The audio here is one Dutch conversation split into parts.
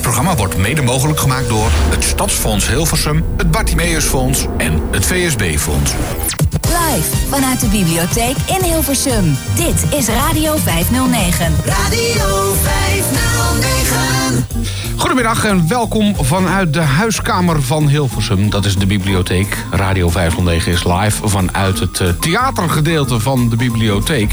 Dit programma wordt mede mogelijk gemaakt door het Stadsfonds Hilversum, het Bartimeusfonds en het VSB-fonds. Live vanuit de bibliotheek in Hilversum. Dit is Radio 509. Radio 509. Goedemiddag en welkom vanuit de huiskamer van Hilversum. Dat is de bibliotheek. Radio 509 is live vanuit het eh, theatergedeelte van de bibliotheek.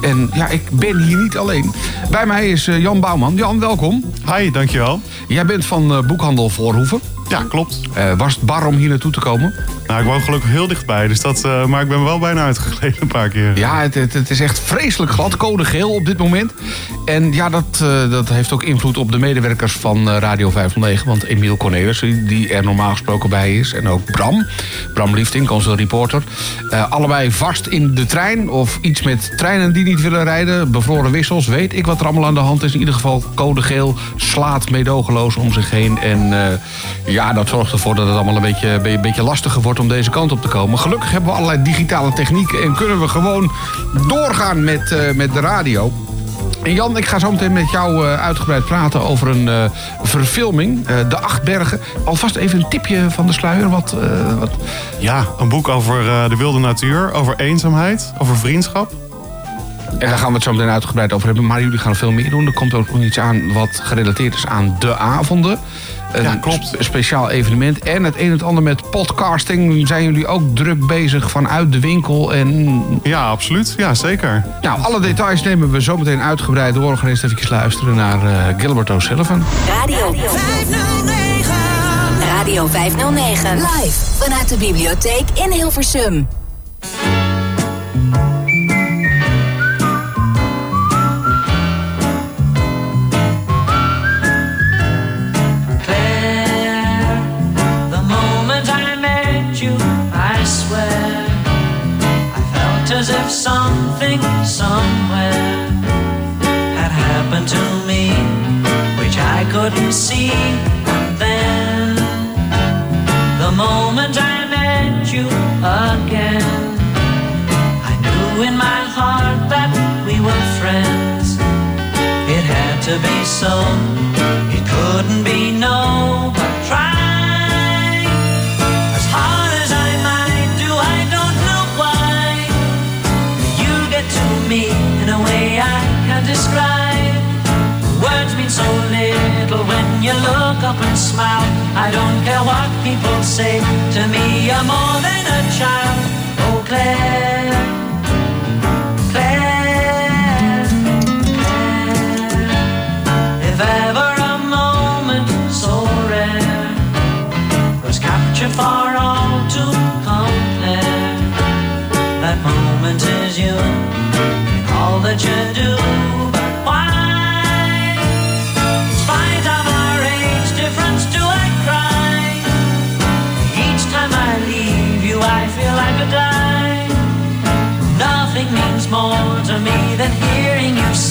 En ja, ik ben hier niet alleen. Bij mij is eh, Jan Bouwman. Jan, welkom. Hi, dankjewel. Jij bent van eh, boekhandel Voorhoeven. Ja, klopt. Eh, was het bar om hier naartoe te komen? Nou, ik woon gelukkig heel dichtbij, dus dat, eh, maar ik ben wel bijna uitgegleden een paar keer. Ja, het, het, het is echt vreselijk glad. Code geel op dit moment. En ja, dat, eh, dat heeft ook invloed op de medewerkers van Radio 509. Want Emiel Cornelissen, die er normaal gesproken bij is. En ook Bram. Bram Liefdink, onze reporter. Allebei vast in de trein. Of iets met treinen die niet willen rijden. Bevroren wissels. Weet ik wat er allemaal aan de hand is. In ieder geval code geel slaat meedogenloos om zich heen. En ja, dat zorgt ervoor dat het allemaal een beetje, een beetje lastiger wordt om deze kant op te komen. Gelukkig hebben we allerlei digitale technieken. En kunnen we gewoon doorgaan met, eh, met de radio. En Jan, ik ga zo meteen met jou eh, uitgebreid praten over een eh, verfilming, De Acht Bergen. Alvast even een tipje van de sluier. Wat, wat... Ja, een boek over de wilde natuur, over eenzaamheid, over vriendschap. En daar gaan we het zo meteen uitgebreid over hebben. Maar jullie gaan veel meer doen. Er komt ook nog iets aan wat gerelateerd is aan de avonden. Een Ja, klopt. spe- speciaal evenement. En het een en het ander met podcasting. Zijn jullie ook druk bezig vanuit de winkel? En Ja, absoluut. Ja, zeker. nou, alle details nemen we zo meteen uitgebreid door. We gaan eerst even luisteren naar eh, Gilbert O'Sullivan. Radio 509. Radio 509. Live vanuit de bibliotheek in Hilversum. Something somewhere had happened to me, which I couldn't see. And then, the moment I met you again, I knew in my heart that we were friends. It had to be so. It couldn't be no, but try. Describe. Words mean so little when you look up and smile. I don't care what people say. To me, you're more than a child. Oh, Claire. Claire. If ever a moment so rare was captured for all to compare, that moment is you all that you do.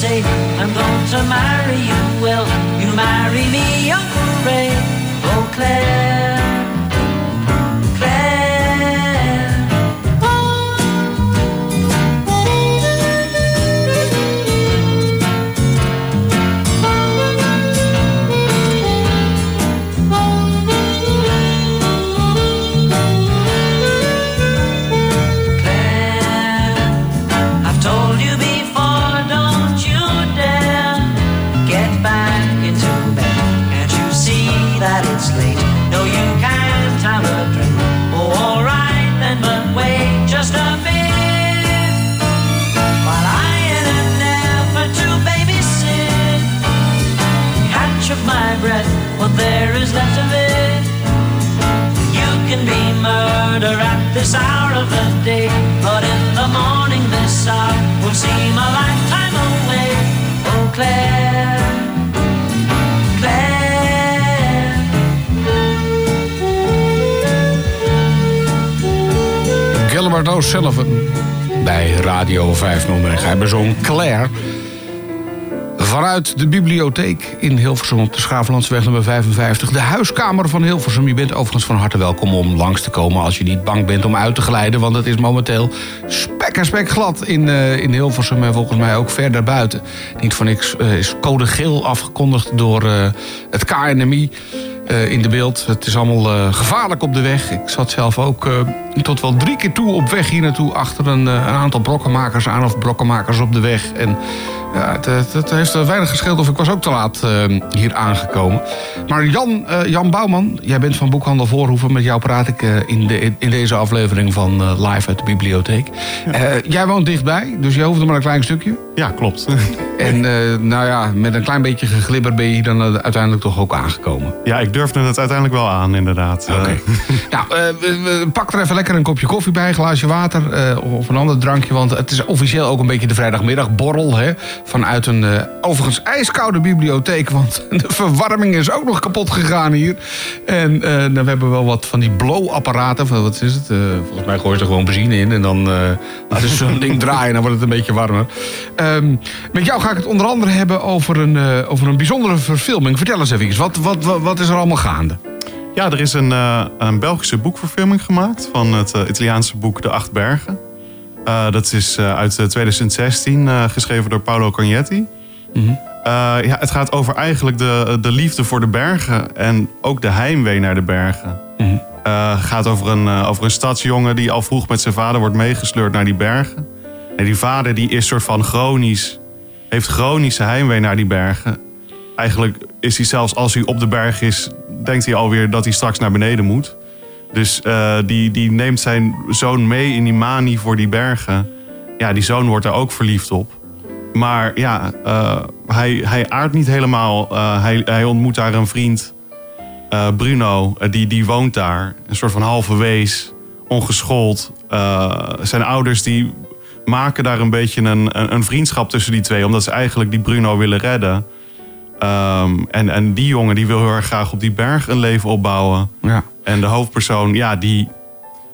Say, I'm going to marry you. Will you marry me, oh hooray, oh Claire, O'Sullivan bij Radio 509. Hij bezong Claire. Vanuit de bibliotheek in Hilversum op de Schaaflandsweg nummer 55. De huiskamer van Hilversum. Je bent overigens van harte welkom om langs te komen als je niet bang bent om uit te glijden. Want het is momenteel spek en spek glad in, eh, in Hilversum en volgens mij ook ver daarbuiten. Niet voor niks eh, is code geel afgekondigd door eh, het KNMI eh, in de beeld. Het is allemaal eh, gevaarlijk op de weg. Ik zat zelf ook eh, tot wel drie keer toe op weg hier naartoe... achter een, een aantal brokkenmakers aan of brokkenmakers op de weg. En ja, het, het, het heeft weinig gescheeld of ik was ook te laat hier aangekomen. Maar Jan, Jan Bouwman, jij bent van Boekhandel Voorhoeven. Met jou praat ik in, de, in deze aflevering van Live uit de Bibliotheek. Jij woont dichtbij, dus je hoeft er maar een klein stukje. Ja, klopt. En eh, nou ja, met een klein beetje geglibber ben je hier dan uiteindelijk toch ook aangekomen. Ja, ik durfde het uiteindelijk wel aan, inderdaad. Oké. Eh, nou, we- we- pak er even lekker een kopje koffie bij, een glaasje water of een ander drankje. Want het is officieel ook een beetje de vrijdagmiddagborrel. Hè, vanuit een overigens ijskoude bibliotheek. Want de verwarming is ook nog kapot gegaan hier. En eh, nou, we hebben wel wat van die blow-apparaten. Wat is het? Volgens mij gooien ze er gewoon benzine in. En dan laten ze zo'n ding draaien. Dan wordt het een beetje warmer. Ehm, met jou ga ik het onder andere hebben over een, eh, over een bijzondere verfilming. Vertel eens even. Wat, wat, wat, wat is er allemaal gaande? Ja, er is een, eh, een Belgische boekverfilming gemaakt van het eh, Italiaanse boek De Acht Bergen. Dat is uit eh, 2016, eh, geschreven door Paolo Cognetti. Mhm. Ja, het gaat over eigenlijk de, de liefde voor de bergen en ook de heimwee naar de bergen. Eh, gaat over een, over een stadsjongen die al vroeg met zijn vader wordt meegesleurd naar die bergen. En die vader die is soort van chronisch, heeft chronische heimwee naar die bergen. Eigenlijk is hij zelfs als hij op de berg is, denkt hij alweer dat hij straks naar beneden moet. Dus eh, die, die neemt zijn zoon mee in die manie voor die bergen. Ja, die zoon wordt daar ook verliefd op. Maar ja, eh, hij, hij aardt niet helemaal. Eh, hij, hij ontmoet daar een vriend, Bruno, die, die woont daar. Een soort van halve wees, ongeschoold. Zijn ouders die maken daar een beetje een, een, een vriendschap tussen die twee. Omdat ze eigenlijk die Bruno willen redden. Ehm, en, en die jongen die wil heel erg graag op die berg een leven opbouwen. Ja. En de hoofdpersoon, ja, die,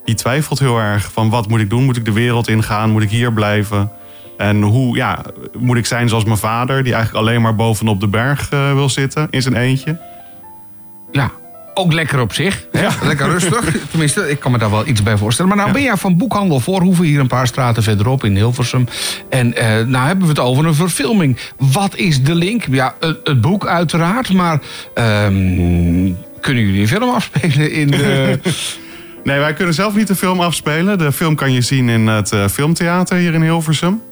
die twijfelt heel erg van wat moet ik doen? Moet ik de wereld ingaan? Moet ik hier blijven? En hoe, ja, moet ik zijn zoals mijn vader, die eigenlijk alleen maar bovenop de berg eh, wil zitten in zijn eentje? Ja, ook lekker op zich. Hè? Lekker rustig. Tenminste, ik kan me daar wel iets bij voorstellen. Maar nou ben jij van Boekhandel Voorhoeven, hier een paar straten verderop in Hilversum. En eh, nou hebben we het over een verfilming. Wat is de link? Ja, het, het boek uiteraard, maar ehm, kunnen jullie een film afspelen in de... Nee, wij kunnen zelf niet de film afspelen. De film kan je zien in het eh, filmtheater hier in Hilversum.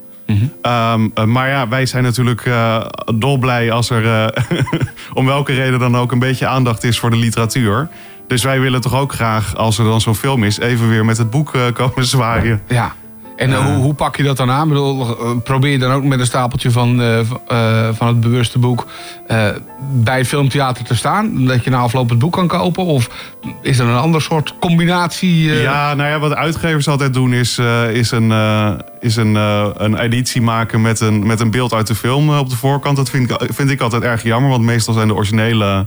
Ehm, eh, maar ja, wij zijn natuurlijk eh, dolblij als er eh, om welke reden dan ook een beetje aandacht is voor de literatuur. Dus wij willen toch ook graag, als er dan zo'n film is, even weer met het boek komen zwaaien. Ja. En eh, hoe, hoe pak je dat dan aan? Ik bedoel, eh, probeer je dan ook met een stapeltje van, eh, van het bewuste boek bij het filmtheater te staan? Dat je na afloop het boek kan kopen? Of is er een ander soort combinatie? Ja, nou ja, wat uitgevers altijd doen is, is, een, is een, een editie maken met een, met een beeld uit de film op de voorkant. Dat vind ik, vind ik altijd erg jammer, want meestal zijn de originele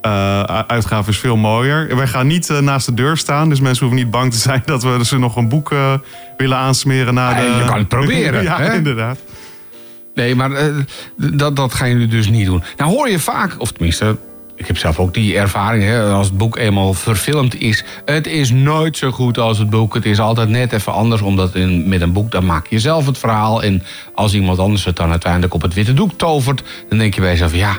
eh, uitgaven veel mooier. Wij gaan niet eh, naast de deur staan, dus mensen hoeven niet bang te zijn dat we ze nog een boek eh, willen aansmeren de... je kan het proberen, ja, hè? inderdaad. Nee, maar dat, dat gaan jullie dus niet doen. Nou hoor je vaak, of tenminste, ik heb zelf ook die ervaring, hè, als het boek eenmaal verfilmd is. Het is nooit zo goed als het boek. Het is altijd net even anders, omdat in, met een boek dan maak je zelf het verhaal. En als iemand anders het dan uiteindelijk op het witte doek tovert, dan denk je bij jezelf, ja,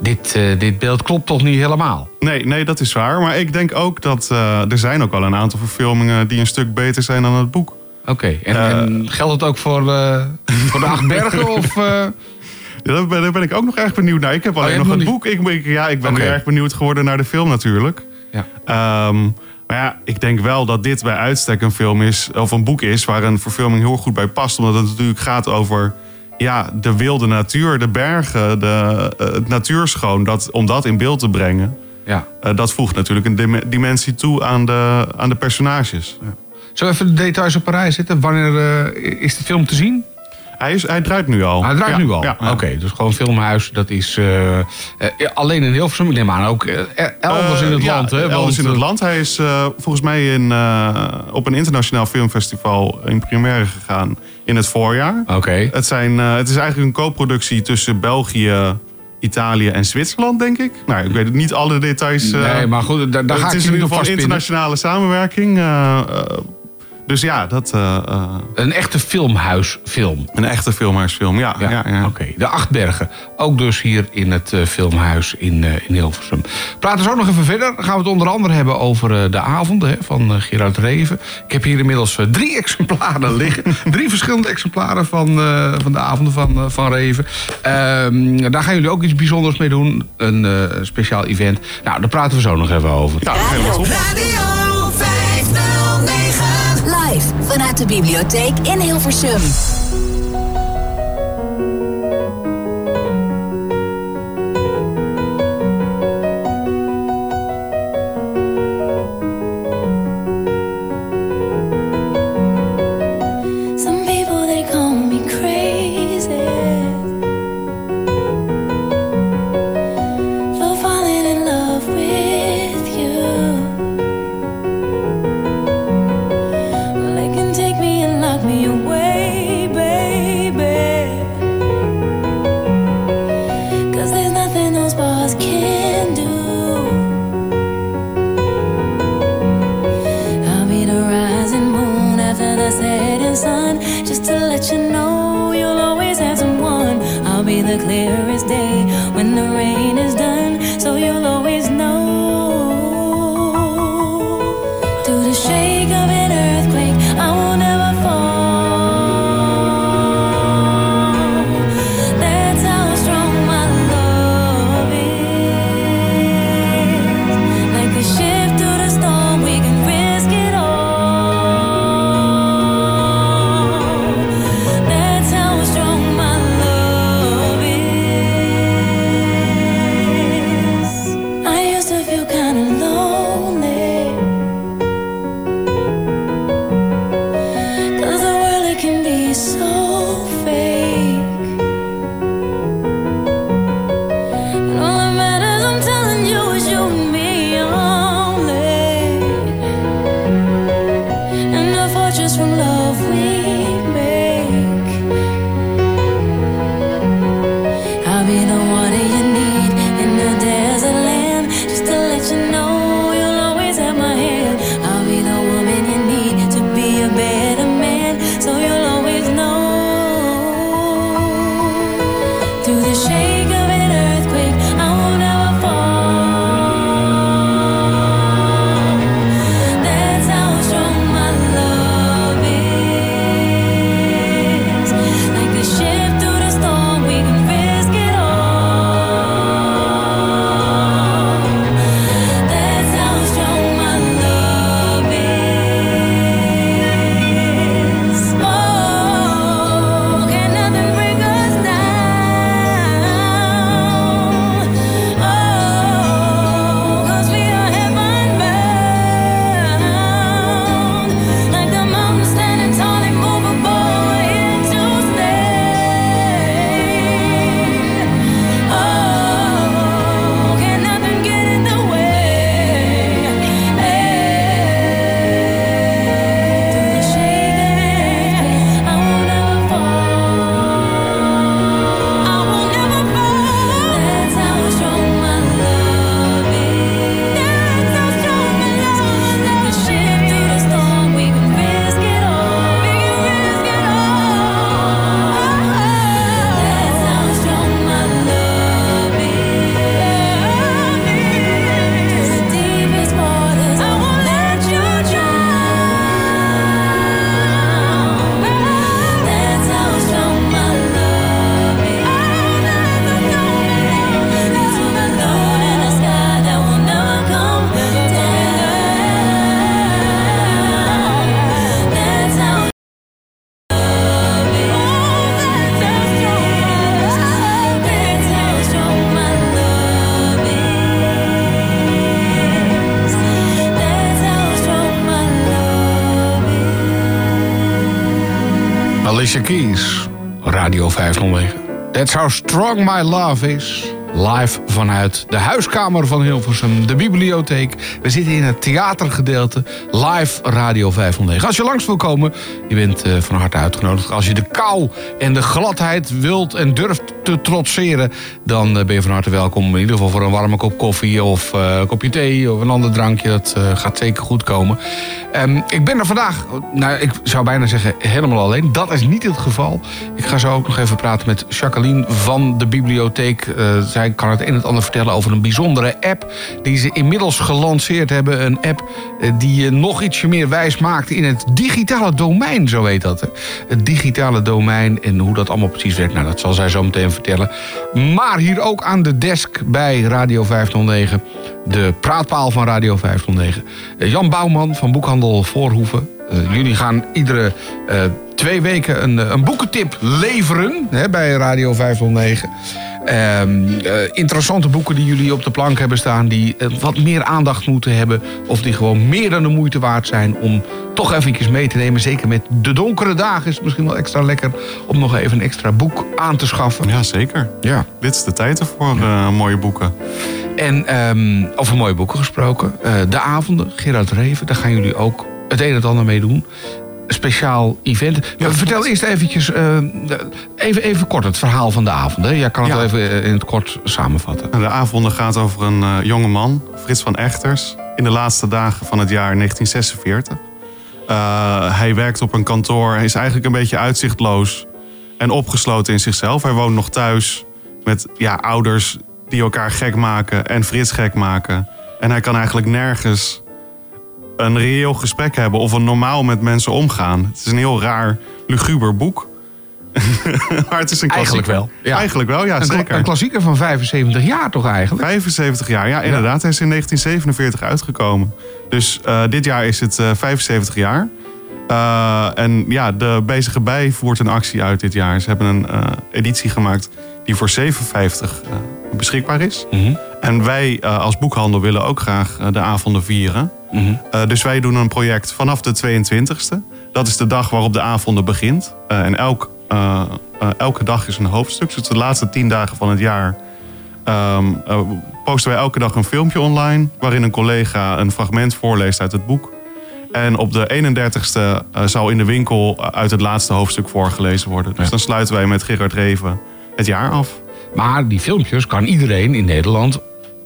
dit, eh, dit beeld klopt toch niet helemaal. Nee, nee, dat is waar. Maar ik denk ook dat eh, er zijn ook wel een aantal verfilmingen die een stuk beter zijn dan het boek. Oké, en, Eh. en geldt het ook voor, voor de acht bergen? Of? Ja, daar, ben, daar ben ik ook nog erg benieuwd naar. Ik heb alleen je nog het boek. Ik, ik- ja, ik ben erg benieuwd geworden naar de film natuurlijk. Ja. Ehm, maar ja, ik denk wel dat dit bij uitstek een film is, of een boek is, waar een verfilming heel goed bij past. Omdat het natuurlijk gaat over ja, de wilde natuur, de bergen, de, eh, het natuurschoon. Dat, om dat in beeld te brengen, ja. eh, dat voegt natuurlijk een dim- dimensie toe aan de, aan de personages. Zullen we even de details op een rij zetten? Wanneer eh, is de film te zien? Hij, is, hij draait nu al. Het draait Ja, nu al? Ja, Oké, dus gewoon filmhuis, dat is alleen in Hilversum. Ik neem aan ook er- elders in het ja, land. Hè? Elders Want, in het land. Hij is volgens mij in, op een internationaal filmfestival in première gegaan in het voorjaar. Oké. Het, zijn, eh, het is eigenlijk een co-productie tussen België, Italië en Zwitserland, denk ik. Nou, ik weet het niet alle details. eh, nee, maar goed, daar, daar ga het ik is je in niet dus ja, dat... Eh, eh. Een echte filmhuisfilm. Een echte filmhuisfilm, ja. ja, ja. Oké, de Achtbergen. Ook dus hier in het eh, filmhuis in, uh, in Hilversum. Praten we zo nog even verder. Gaan we het onder andere hebben over de avonden hè, van Gerard Reven. Ik heb hier inmiddels drie exemplaren liggen. drie verschillende exemplaren van, van de avonden van, van Reven. Ehm, daar gaan jullie ook iets bijzonders mee doen. Een speciaal event. Nou, daar praten we zo nog even over. Nou, helemaal top vanuit de bibliotheek in Hilversum. Radio 509. That's how strong my love is. Live vanuit de huiskamer van Hilversum, de bibliotheek. We zitten in het theatergedeelte, live Radio 509. Als je langs wil komen, je bent eh, van harte uitgenodigd. Als je de kou en de gladheid wilt en durft te trotseren... dan eh, ben je van harte welkom. In ieder geval voor een warme kop koffie of eh, een kopje thee of een ander drankje. Dat eh, gaat zeker goed komen. Ehm, ik ben er vandaag, nou, ik zou bijna zeggen helemaal alleen. Dat is niet het geval. Ik ga zo ook nog even praten met Jacqueline van de bibliotheek. Zij kan het een en het ander vertellen over een bijzondere app... die ze inmiddels gelanceerd hebben. Een app die je nog ietsje meer wijs maakt in het digitale domein, zo heet dat. Het digitale domein en hoe dat allemaal precies werkt. Nou, dat zal zij zo meteen vertellen. Maar hier ook aan de desk bij Radio 509... de praatpaal van Radio 509. Eh, Jan Bouwman van Boekhandel Voorhoeven. Eh, jullie gaan iedere eh, twee weken een, een boekentip leveren hè, bij Radio 509. Ehm, eh, interessante boeken die jullie op de plank hebben staan... die eh, wat meer aandacht moeten hebben... of die gewoon meer dan de moeite waard zijn... om toch eventjes mee te nemen. Zeker met de donkere dagen is het misschien wel extra lekker... om nog even een extra boek aan te schaffen. Ja, zeker. Ja. Dit is de tijd ervoor, eh, mooie boeken. En ehm, over mooie boeken gesproken. de avonden, Gerard Reven, daar gaan jullie ook het een en het ander mee doen. Speciaal event. Maar Vertel eerst eventjes, eh, even, even kort het verhaal van de avonden. Jij kan het Ja. wel even eh, in het kort samenvatten. De avonden gaat over een eh, jonge man, Frits van Echters, in de laatste dagen van het jaar 1946. Eh, hij werkt op een kantoor, hij is eigenlijk een beetje uitzichtloos en opgesloten in zichzelf. Hij woont nog thuis met ja, ouders die elkaar gek maken en Frits gek maken. En hij kan eigenlijk nergens een reëel gesprek hebben of een normaal met mensen omgaan. Het is een heel raar, luguber boek. maar het is een Eigenlijk klassieker. wel, ja. Eigenlijk wel, ja, Een, zeker. een klassieker van 75 jaar toch eigenlijk? 75 jaar, ja, inderdaad. Hij is in 1947 uitgekomen. Dus eh, dit jaar is het eh, 75 jaar. Eh, en ja, de Bezige Bij voert een actie uit dit jaar. Ze hebben een eh, editie gemaakt die voor 7,50 eh, beschikbaar is. Mhm. En wij eh, als boekhandel willen ook graag eh, de avonden vieren. Mhm. Eh, dus wij doen een project vanaf de 22e. Dat is de dag waarop de avonden begint. Eh, en elk, eh, elke dag is een hoofdstuk. Dus de laatste tien dagen van het jaar ehm, eh, posten wij elke dag een filmpje online... waarin een collega een fragment voorleest uit het boek. En op de 31ste eh, zal in de winkel uit het laatste hoofdstuk voorgelezen worden. Dus dan sluiten wij met Gerard Reven het jaar af. Maar die filmpjes kan iedereen in Nederland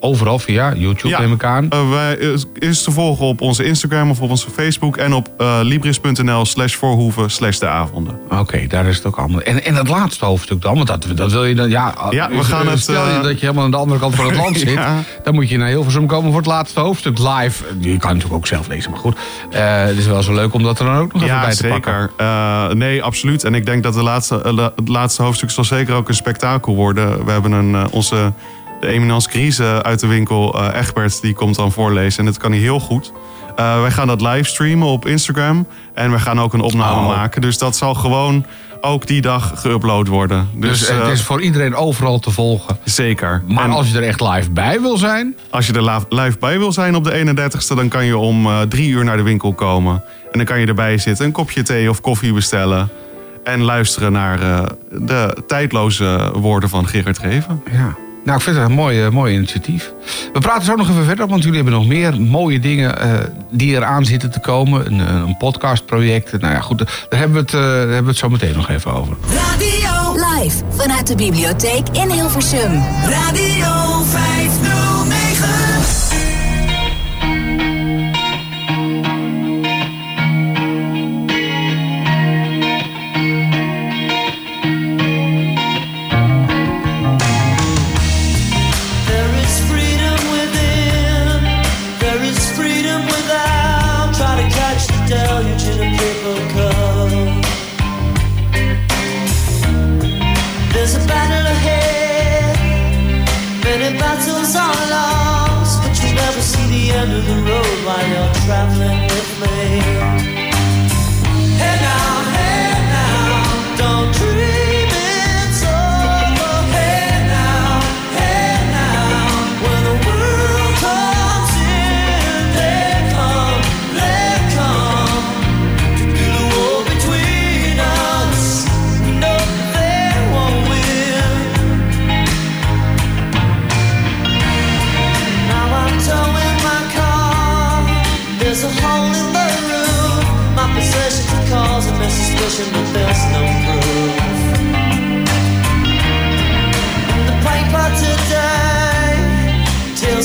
overal via YouTube Ja. neem ik aan. Eh, wij, eh, is te volgen op onze Instagram of op onze Facebook... en op eh, libris.nl slash voorhoeven slash de avonden. Oké, daar is het ook allemaal. En, en het laatste hoofdstuk dan, want dat, dat wil je dan. Ja, Ja, we gaan het, Stel je dat je helemaal aan de andere kant van het land zit, Ja. dan moet je naar Hilversum komen voor het laatste hoofdstuk live. Je kan het natuurlijk ook zelf lezen, maar goed. Het is wel zo leuk om dat er dan ook nog even Ja, bij te pakken. zeker. Eh, nee, absoluut. En ik denk dat de laatste, la- het laatste hoofdstuk zal zeker ook een spektakel worden. We hebben een, onze de eminence Criese uit de winkel, eh Egbert, die komt dan voorlezen. En dat kan hij heel goed. Eh, wij gaan dat livestreamen op Instagram. En we gaan ook een opname Oh. maken. Dus dat zal gewoon ook die dag geüpload worden. Dus, Dus, het eh, is voor iedereen overal te volgen. zeker. Maar En als je er echt live bij wil zijn, als je er live bij wil zijn op de 31ste, dan kan je om eh, drie uur naar de winkel komen. En dan kan je erbij zitten, een kopje thee of koffie bestellen. En luisteren naar eh, de tijdloze woorden van Gerard Reven. Ja. Nou, ik vind het een mooi, eh, mooi initiatief. We praten zo nog even verder, want jullie hebben nog meer mooie dingen eh, die eraan zitten te komen. Een, eh, een podcastproject. Nou ja, goed, daar hebben we, het, daar hebben we het zo meteen nog even over. Radio, Live vanuit de bibliotheek in Hilversum. Radio 509. Traveling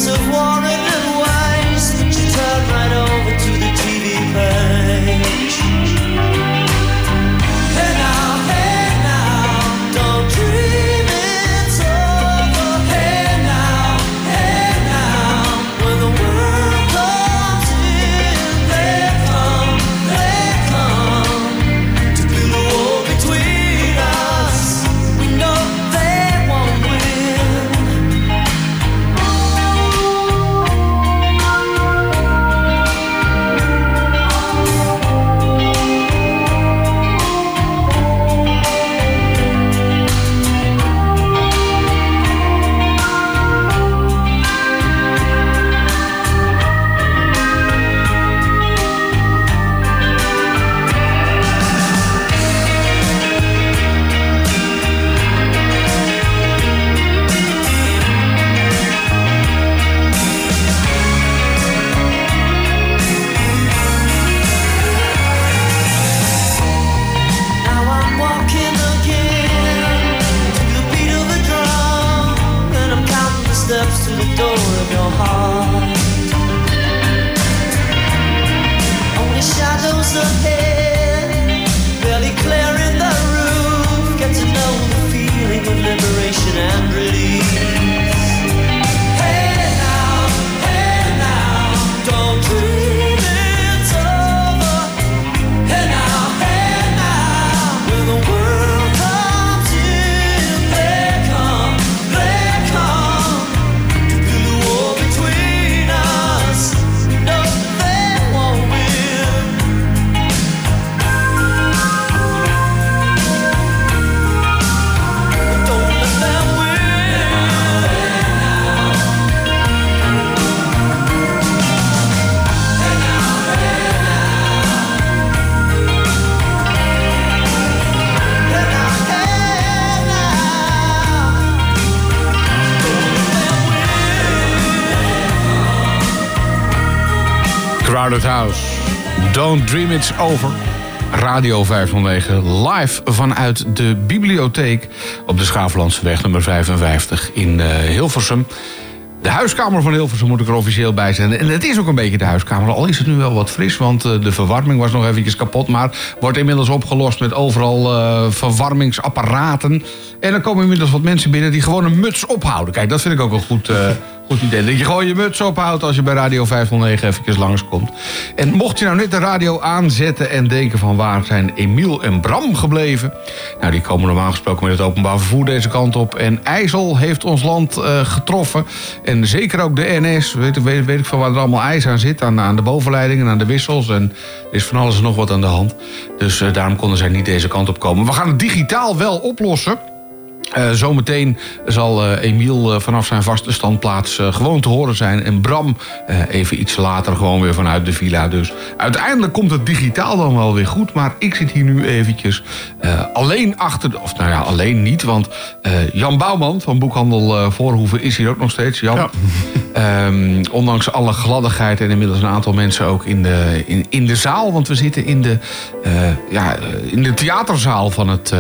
of war Dream It's Over. Radio 509 live vanuit de bibliotheek op de Schaaflandseweg nummer 55 in eh, Hilversum. De huiskamer van Hilversum moet ik er officieel bij zijn. En het is ook een beetje de huiskamer, al is het nu wel wat fris... want eh, de verwarming was nog eventjes kapot... maar wordt inmiddels opgelost met overal eh, verwarmingsapparaten. En er komen inmiddels wat mensen binnen die gewoon een muts ophouden. Kijk, dat vind ik ook een goed, goed idee. Dat je gewoon je muts ophoudt als je bij Radio 509 eventjes langskomt. En mocht je nou net de radio aanzetten en denken van... waar zijn Emiel en Bram gebleven? Nou, die komen normaal gesproken met het openbaar vervoer deze kant op. En IJssel heeft ons land eh, getroffen. En zeker ook de NS. Weet, weet, weet ik van waar er allemaal ijs aan zit. Aan, aan de bovenleidingen, aan de wissels. En er is van alles en nog wat aan de hand. Dus eh, daarom konden zij niet deze kant op komen. We gaan het digitaal wel oplossen. Eh, zometeen zal eh, Emiel eh, vanaf zijn vaste standplaats gewoon te horen zijn. En Bram even iets later gewoon weer vanuit de villa. Dus uiteindelijk komt het digitaal dan wel weer goed. Maar ik zit hier nu eventjes alleen achter... Of nou ja, alleen niet. Want Jan Bouwman van Boekhandel Voorhoeven is hier ook nog steeds. Jan, Ja. Ehm, ondanks alle gladdigheid en inmiddels een aantal mensen ook in de, in, in de zaal. Want we zitten in de, ja, in de theaterzaal van het...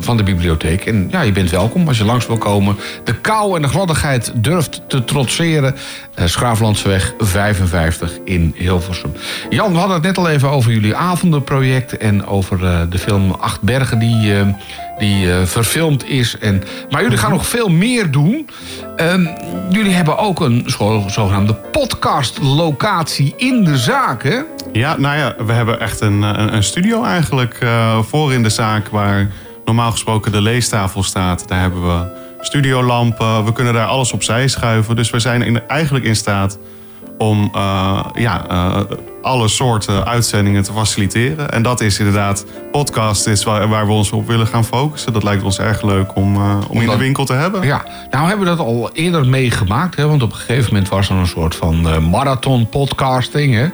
van de bibliotheek. En ja, je bent welkom als je langs wil komen. De kou en de gladdigheid durft te trotseren. Eh Schraaflandsweg 55 in Hilversum. Jan, we hadden het net al even over jullie avondenproject... en over eh, de film Acht Bergen die, eh, die verfilmd is. En, maar jullie gaan nog veel meer doen. Ehm, jullie hebben ook een zo- zogenaamde podcastlocatie in de zaak, hè? Ja, nou ja, we hebben echt een, een, een studio eigenlijk voor in de zaak waar normaal gesproken de leestafel staat. Daar hebben we studiolampen, we kunnen daar alles opzij schuiven. Dus we zijn in, eigenlijk in staat om eh, ja, eh, alle soorten uitzendingen te faciliteren. En dat is inderdaad, podcast is waar, waar we ons op willen gaan focussen. Dat lijkt ons erg leuk om, eh, om in de winkel te hebben. Ja, nou hebben we dat al eerder meegemaakt. Hè? Want op een gegeven moment was er een soort van marathon podcasting. Hè?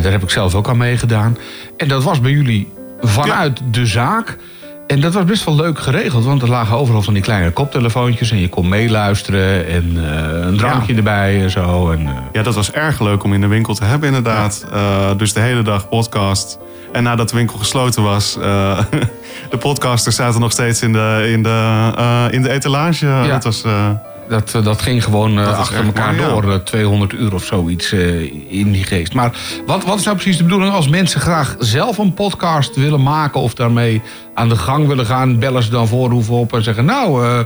Daar heb ik zelf ook aan meegedaan. En dat was bij jullie vanuit de zaak. En dat was best wel leuk geregeld, want er lagen overal van die kleine koptelefoontjes... en je kon meeluisteren en eh, een drankje Ja. erbij en zo. En, eh, Ja, dat was erg leuk om in de winkel te hebben, inderdaad. Eh, dus de hele dag podcast. En nadat de winkel gesloten was, de podcasters zaten nog steeds in de, in de, in de etalage. Dat was, eh, Dat, eh, dat ging gewoon eh, Dat achter elkaar ja. door, eh, 200 uur of zoiets eh, in die geest. Maar wat, wat is nou precies de bedoeling als mensen graag zelf een podcast willen maken of daarmee aan de gang willen gaan? Bellen ze dan voorhoeven op en zeggen: Nou, eh,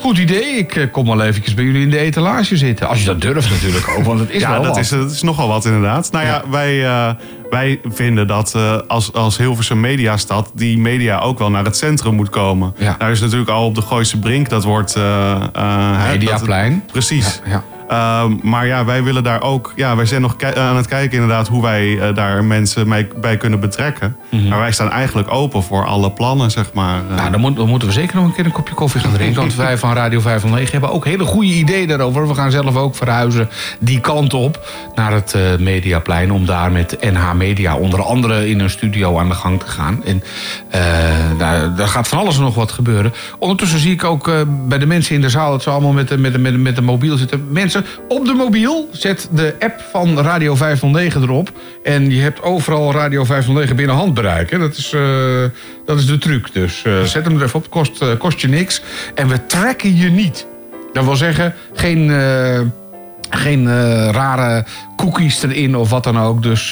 goed idee, ik eh, kom wel eventjes bij jullie in de etalage zitten. Als je dat durft natuurlijk ook, want het is ja, wel dat wat. is, dat is nogal wat inderdaad. Nou ja, wij, eh, wij vinden dat eh, als, als Hilversum Mediastad... die media ook wel naar het centrum moet komen. Ja. Nou is natuurlijk al op de Gooise Brink, dat wordt... hè, Mediaplein. dat- precies. Ja, Ehm, maar ja, wij willen daar ook... Ja, wij zijn nog ki- aan het kijken inderdaad hoe wij eh, daar mensen mee, bij kunnen betrekken. Maar wij staan eigenlijk open voor alle plannen, zeg maar. Eh, Nou, dan, moet- dan moeten we zeker nog een keer een kopje koffie gaan drinken. Want wij van Radio 509 hebben ook hele goede ideeën daarover. We gaan zelf ook verhuizen die kant op naar het eh, Mediaplein. Om daar met NH Media onder andere in een studio aan de gang te gaan. En eh, daar, daar gaat van alles en nog wat gebeuren. Ondertussen zie ik ook eh, bij de mensen in de zaal... dat ze allemaal met met, met, met de mobiel zitten. Mensen, op de mobiel zet de app van Radio 509 erop. En je hebt overal Radio 509 binnen handbereik. Dat, is, eh, dat is de truc. Dus eh, zet hem er even op, kost, eh, kost je niks. En we trekken je niet. Dat wil zeggen, geen, geen rare cookies erin of wat dan ook. Dus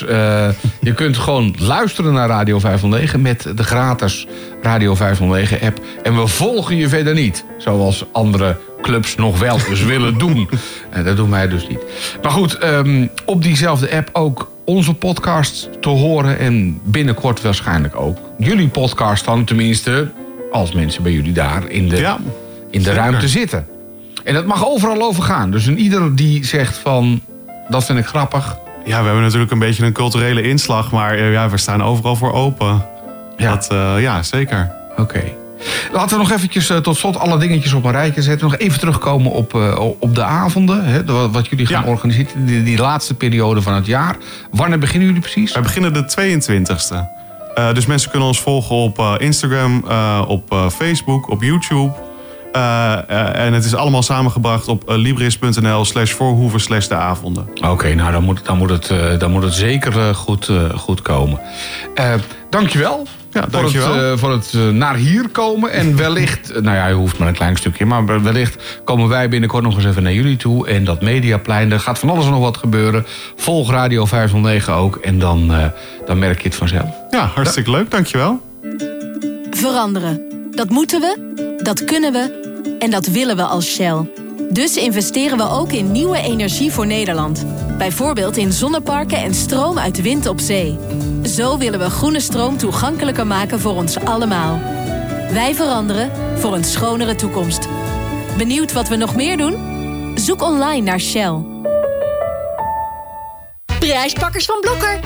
je kunt gewoon luisteren naar Radio 509 met de gratis Radio 509 app. En we volgen je verder niet. Zoals andere clubs nog wel eens willen doen. En dat doen wij dus niet. Maar goed, ehm, op diezelfde app ook onze podcast te horen. En binnenkort waarschijnlijk ook jullie podcast dan. Tenminste, als mensen bij jullie daar in de, Ja, in de zeker. ruimte zitten. En dat mag overal over gaan. Dus een ieder die zegt van, dat vind ik grappig. Ja, we hebben natuurlijk een beetje een culturele inslag, maar eh, ja, we staan overal voor open. Ja. Dat, eh, ja, zeker. Oké. Laten we nog eventjes eh, tot slot alle dingetjes op een rijtje zetten. Nog even terugkomen op, eh, op de avonden. Hè, wat jullie gaan Ja. organiseren. Die, die laatste periode van het jaar. Wanneer beginnen jullie precies? Wij beginnen de 22e. Eh, dus mensen kunnen ons volgen op Instagram, op Facebook, op YouTube. Eh, eh, en het is allemaal samengebracht op eh, libris.nl slash voorhoeven slash de avonden. Oké, nou dan moet, dan moet, het, eh, dan moet het zeker goed, goed komen. Eh dankjewel. Ja, Voor dankjewel. het, eh, voor het eh, naar hier komen. En wellicht, nou ja, je hoeft maar een klein stukje. Maar wellicht komen wij binnenkort nog eens even naar jullie toe. En dat Mediaplein, er gaat van alles en nog wat gebeuren. Volg Radio 509 ook. En dan, eh, dan merk je het vanzelf. Ja, hartstikke leuk, dankjewel. Veranderen. Dat moeten we, dat kunnen we en dat willen we als Shell. Dus investeren we ook in nieuwe energie voor Nederland. Bijvoorbeeld in zonneparken en stroom uit wind op zee. Zo willen we groene stroom toegankelijker maken voor ons allemaal. Wij veranderen voor een schonere toekomst. Benieuwd wat we nog meer doen? Zoek online naar Shell. Prijspakkers van Blokker.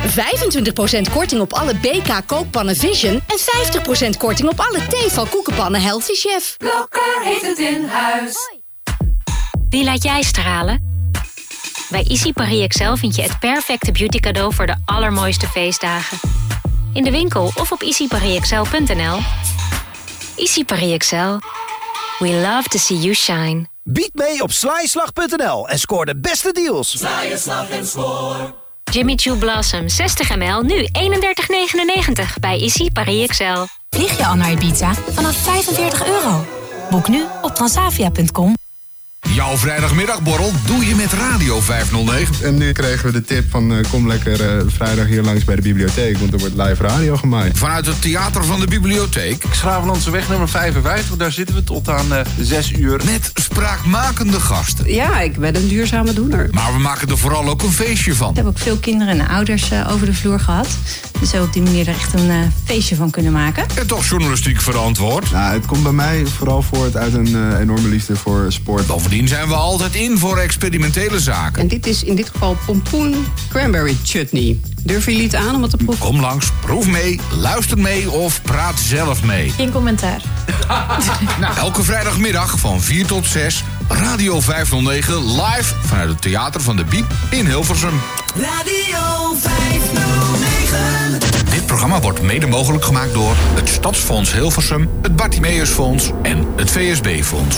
25% korting op alle BK kookpannen Vision. En 50% korting op alle Tefal koekenpannen Healthy Chef. Blokker heeft het in huis. Wie laat jij stralen? Bij Easy Paris Excel vind je het perfecte beauty cadeau voor de allermooiste feestdagen. In de winkel of op easyparisexcel.nl. Easy Paris Excel. We love to see you shine. Bied mee op slijslag.nl en scoor de beste deals. Jimmy Choo Blossom 60 ml, nu 31,99 bij Easy Paris Excel. Vlieg je al naar Ibiza vanaf 45 euro? Boek nu op transavia.com. Jouw vrijdagmiddagborrel doe je met Radio 509. En nu kregen we de tip van eh, kom lekker eh, vrijdag hier langs bij de bibliotheek, want er wordt live radio gemaakt. Vanuit het theater van de bibliotheek. Schravenlandse nummer 55, daar zitten we tot aan eh 6 uur. Met spraakmakende gasten. Ja, ik ben een duurzame doener. Maar we maken er vooral ook een feestje van. Ik heb ook veel kinderen en ouders eh, over de vloer gehad. Dus op die manier er echt een feestje van kunnen maken. En toch journalistiek verantwoord. Nou, het komt bij mij vooral voort uit een enorme liefde voor sport. Bovendien zijn we altijd in voor experimentele zaken. En dit is in dit geval pompoen cranberry chutney. Durven jullie het aan om het te proeven? Kom langs, proef mee, luister mee of praat zelf mee. Geen commentaar. Nou, elke vrijdagmiddag van 4 tot 6, Radio 509 live vanuit het theater van de Biep in Hilversum. Radio 509. Dit programma programma wordt mede mogelijk gemaakt door het Stadsfonds Hilversum, het Bartimeusfonds en het VSB-fonds.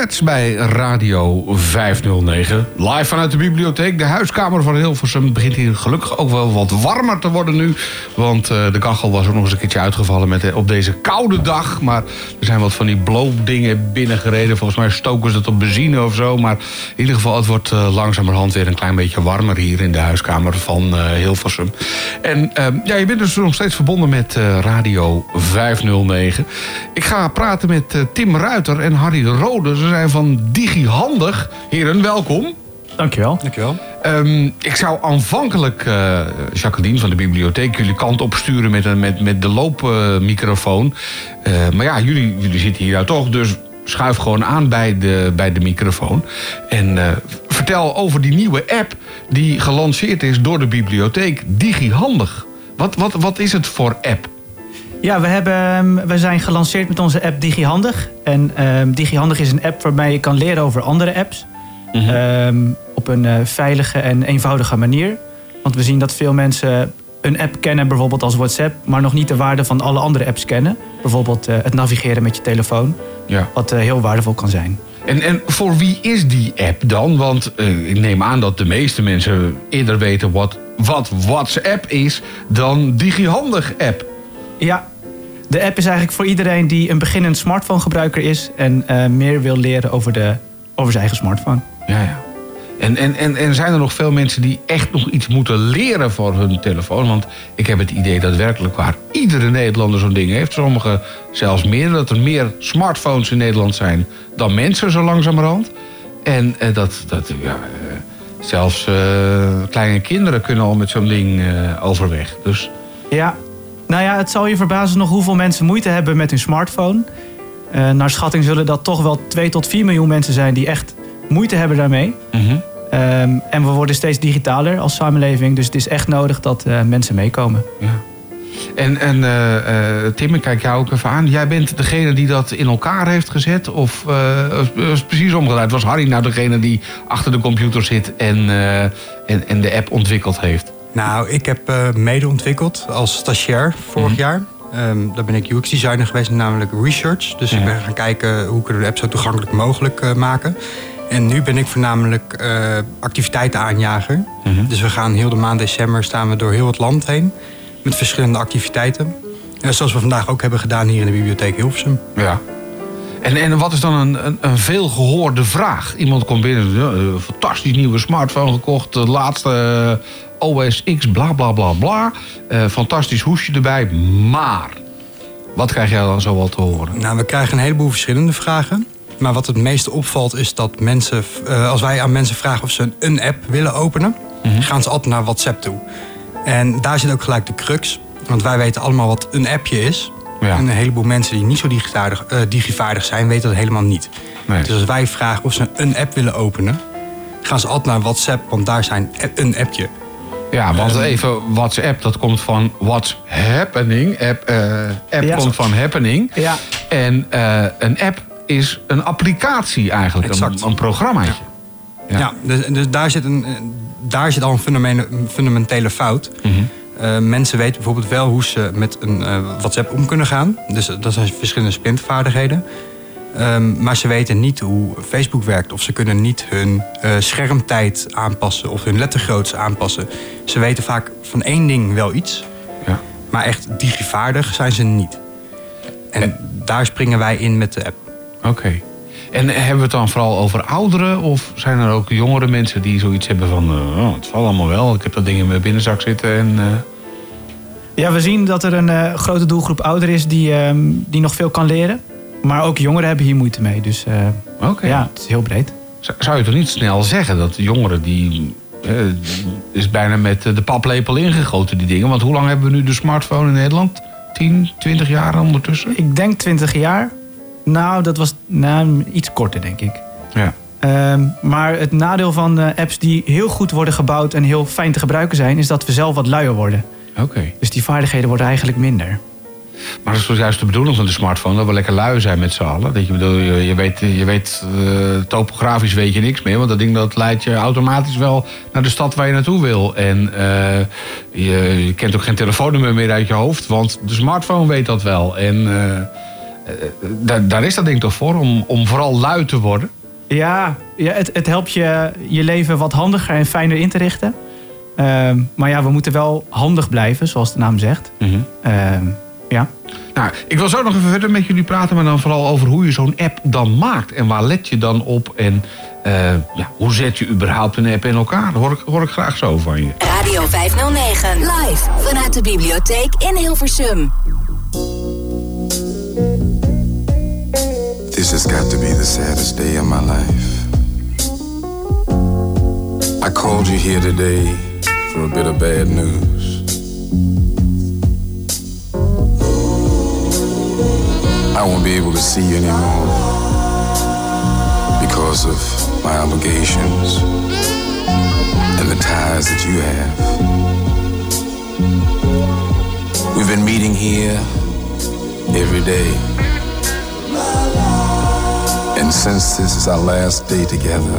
Bij Radio 509. Live vanuit de bibliotheek. De huiskamer van Hilversum begint hier gelukkig ook wel wat warmer te worden nu. Want eh, de kachel was ook nog eens een keertje uitgevallen met, op deze koude dag. Maar er zijn wat van die blow-dingen binnengereden. Volgens mij stoken ze het op benzine of zo. Maar in ieder geval, het wordt eh, langzamerhand weer een klein beetje warmer hier in de huiskamer van eh, Hilversum. En eh, ja, je bent dus nog steeds verbonden met eh, Radio 509. Ik ga praten met eh, Tim Ruiter en Harry Rode. Ze zijn van DigiHandig. Heren, welkom. Dankjewel. Dankjewel. Ehm, ik zou aanvankelijk eh, Jacqueline van de bibliotheek jullie kant op sturen met, een, met, met de loopmicrofoon. Eh, maar ja, jullie, jullie zitten hier nou toch, dus schuif gewoon aan bij de, bij de microfoon. En eh, vertel over die nieuwe app die gelanceerd is door de bibliotheek, DigiHandig. Wat, wat, wat is het voor app? Ja, we, hebben, ehm, we zijn gelanceerd met onze app DigiHandig. En ehm, DigiHandig is een app waarbij je kan leren over andere apps. Ehm, op een eh, veilige en eenvoudige manier. Want we zien dat veel mensen een app kennen, bijvoorbeeld als WhatsApp, maar nog niet de waarde van alle andere apps kennen. Bijvoorbeeld eh, het navigeren met je telefoon, Ja. wat eh, heel waardevol kan zijn. En, en voor wie is die app dan? Want eh, ik neem aan dat de meeste mensen eerder weten wat, wat WhatsApp is dan DigiHandig app. Ja, de app is eigenlijk voor iedereen die een beginnend smartphone gebruiker is en eh, meer wil leren over, de, over zijn eigen smartphone. Ja, ja. En, en, en, en zijn er nog veel mensen die echt nog iets moeten leren voor hun telefoon? Want ik heb het idee dat werkelijk waar iedere Nederlander zo'n ding heeft. Sommigen zelfs meer. Dat er meer smartphones in Nederland zijn dan mensen zo langzamerhand. En eh, dat, dat ja, eh, zelfs eh, kleine kinderen kunnen al met zo'n ding eh, overweg. Dus Ja, nou ja, het zal je verbazen nog hoeveel mensen moeite hebben met hun smartphone. Eh, naar schatting zullen dat toch wel 2 tot 4 miljoen mensen zijn die echt moeite hebben daarmee. Ehm, en we worden steeds digitaler als samenleving, dus het is echt nodig dat eh, mensen meekomen. En, en eh, eh, Tim, ik kijk jou ook even aan. Jij bent degene die dat in elkaar heeft gezet? Of eh, was- precies omgedraaid? Was Harry nou degene die achter de computer zit en, eh, en, en de app ontwikkeld heeft? Nou, ik heb eh, mede ontwikkeld als stagiair vorig jaar. Ehm daar ben ik UX-designer geweest, namelijk research. Dus ik ben gaan kijken hoe kunnen we de app zo toegankelijk mogelijk eh, maken. En nu ben ik voornamelijk eh activiteitenaanjager. Dus we gaan heel de maand december staan we door heel het land heen. Met verschillende activiteiten. Eh, zoals we vandaag ook hebben gedaan hier in de bibliotheek Hilversum. Ja. En, en wat is dan een, een, een veelgehoorde vraag? Iemand komt binnen, een fantastisch nieuwe smartphone gekocht, de laatste eh, OS X, bla bla bla bla. Eh, fantastisch hoesje erbij, maar wat krijg jij dan zo wel te horen? Nou, we krijgen een heleboel verschillende vragen. Maar wat het meeste opvalt is dat mensen, eh, als wij aan mensen vragen of ze een, een app willen openen, gaan ze altijd naar WhatsApp toe. En daar zit ook gelijk de crux. Want wij weten allemaal wat een appje is. En een heleboel mensen die niet zo digivaardig, eh, digivaardig zijn, weten dat helemaal niet. Dus als wij vragen of ze een app willen openen, gaan ze altijd naar WhatsApp, want daar zijn een appje. Ja, want Ehm, even WhatsApp, dat komt van What's Happening. App, eh, app Ja. komt van Happening. Ja. En eh, een app is een applicatie eigenlijk, een, een programmaatje. Ja, dus, dus daar, zit een, eh, daar zit al een, fundamentele fout. Eh, mensen weten bijvoorbeeld wel hoe ze met een eh, WhatsApp om kunnen gaan. Dus dat zijn verschillende sprintvaardigheden. Ehm, maar ze weten niet hoe Facebook werkt. Of ze kunnen niet hun schermtijd aanpassen of hun lettergrootte aanpassen. Ze weten vaak van één ding wel iets. Maar echt digivaardig zijn ze niet. En daar springen wij in met de app. Oké. En hebben we het dan vooral over ouderen? Of zijn er ook jongere mensen die zoiets hebben van... eh, oh, het valt allemaal wel, ik heb dat ding in mijn binnenzak zitten en... eh, Ja, we zien dat er een eh, grote doelgroep ouder is die, ehm, die nog veel kan leren. Maar ook jongeren hebben hier moeite mee. Dus eh, ja, het is heel breed. Zou- Zou je toch niet snel zeggen dat de jongeren die... is bijna met de paplepel ingegoten, die dingen. Want hoe lang hebben we nu de smartphone in Nederland? 10, 20 jaar ondertussen? Ik denk 20 jaar. Nou, dat was nou, iets korter, denk ik. Ja. Ehm, maar het nadeel van eh, apps die heel goed worden gebouwd en heel fijn te gebruiken zijn, is dat we zelf wat luier worden. Oké. Dus die vaardigheden worden eigenlijk minder. Maar dat is juist de bedoeling van de smartphone, dat we lekker lui zijn met z'n allen. Dat je, bedoel, je, je weet, je weet eh, topografisch weet je niks meer, want dat ding dat leidt je automatisch wel naar de stad waar je naartoe wil. En eh, je, je kent ook geen telefoonnummer meer uit je hoofd, want de smartphone weet dat wel. En daar, daar is dat ding toch voor, om, om vooral lui te worden. Ja, ja het, het helpt je je leven wat handiger en fijner in te richten. Ehm, maar ja, we moeten wel handig blijven, zoals de naam zegt. Ehm, ja. Nou, ik wil zo nog even verder met jullie praten, maar dan vooral over hoe je zo'n app dan maakt. En waar let je dan op en eh, ja, hoe zet je überhaupt een app in elkaar? Dat hoor ik, hoor ik graag zo van je. Radio 509. Live vanuit de bibliotheek in Hilversum. This has got to be the saddest day of my life. I called you here today for a bit of bad news. I won't be able to see you anymore because of my obligations and the ties that you have. We've been meeting here every day. And since this is our last day together,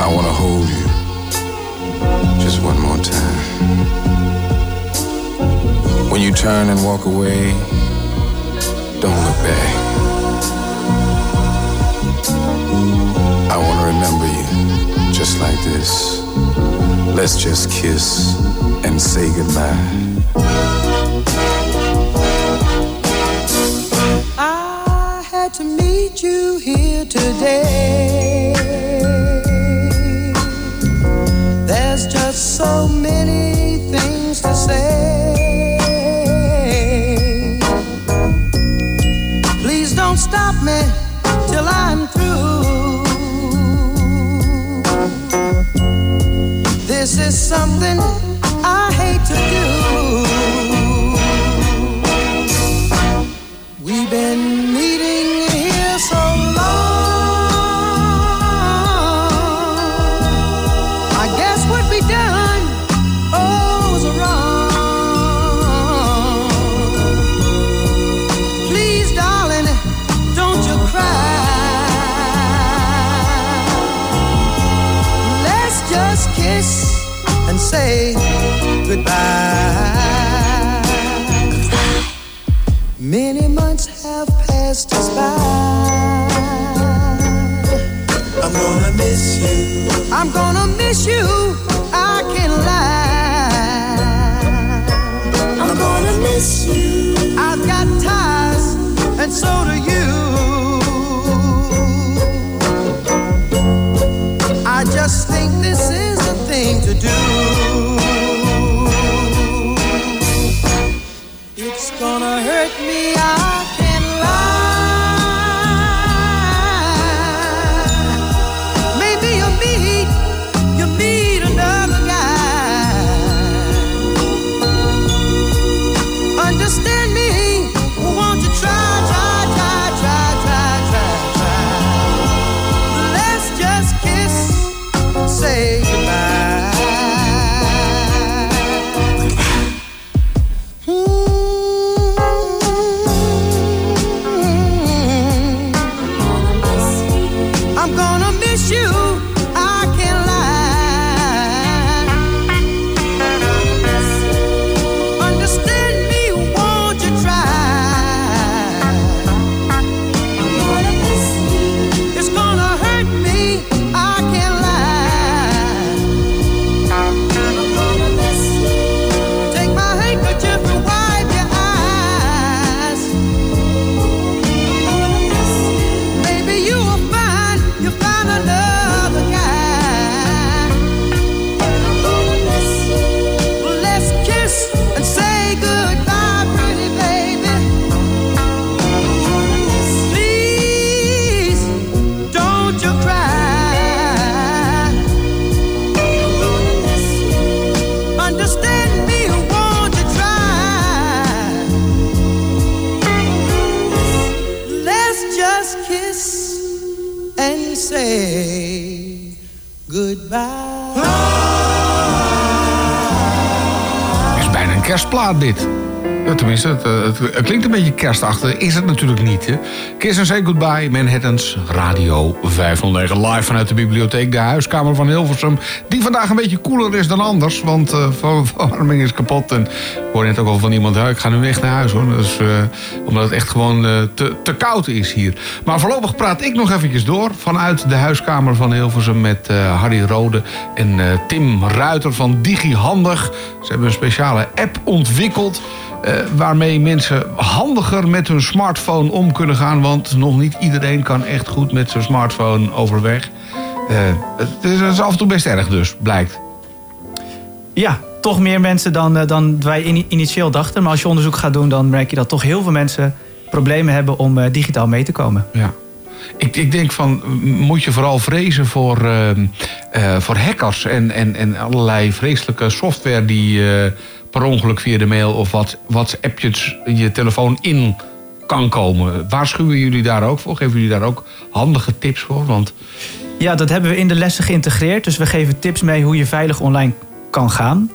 I want to hold you just one more time. When you turn and walk away, don't look back. I want to remember you just like this. Let's just kiss and say goodbye. I had to meet you here today. There's just so many things to say. Please don't stop me till I'm through. This is something by. I'm gonna miss you. I'm gonna miss you. I can't lie. I'm gonna miss you. I've got ties, and so do you. Het, klinkt een beetje kerstachtig. Is het natuurlijk niet. Hè? Kiss and Say Goodbye, Manhattan's Radio 509. Live vanuit de bibliotheek, de huiskamer van Hilversum. Die vandaag een beetje koeler is dan anders. Want de verwarming is kapot. En ik hoorde net ook al van iemand, "Ja, ik ga nu weg naar huis hoor. Dus, omdat het echt gewoon eh, te, te koud is hier. Maar voorlopig praat ik nog eventjes door. Vanuit de huiskamer van Hilversum met Harry Rode en Tim Ruiter van DigiHandig. Ze hebben een speciale app ontwikkeld. Eh, waarmee mensen handiger met hun smartphone om kunnen gaan. Want nog niet iedereen kan echt goed met zijn smartphone overweg. Eh, het, is, het is af en toe best erg dus, blijkt. Ja, toch meer mensen dan, eh, dan wij ini- initieel dachten. Maar als je onderzoek gaat doen, dan merk je dat toch heel veel mensen problemen hebben om digitaal mee te komen. Ja. Ik, ik denk van, moet je vooral vrezen voor, ehm, eh, voor hackers en, en, en allerlei vreselijke software die eh, per ongeluk via de mail of wat, WhatsAppjes je telefoon in kan komen. Waarschuwen jullie daar ook voor? Geven jullie daar ook handige tips voor? Want Ja, dat hebben we in de lessen geïntegreerd. Dus we geven tips mee hoe je veilig online kan gaan.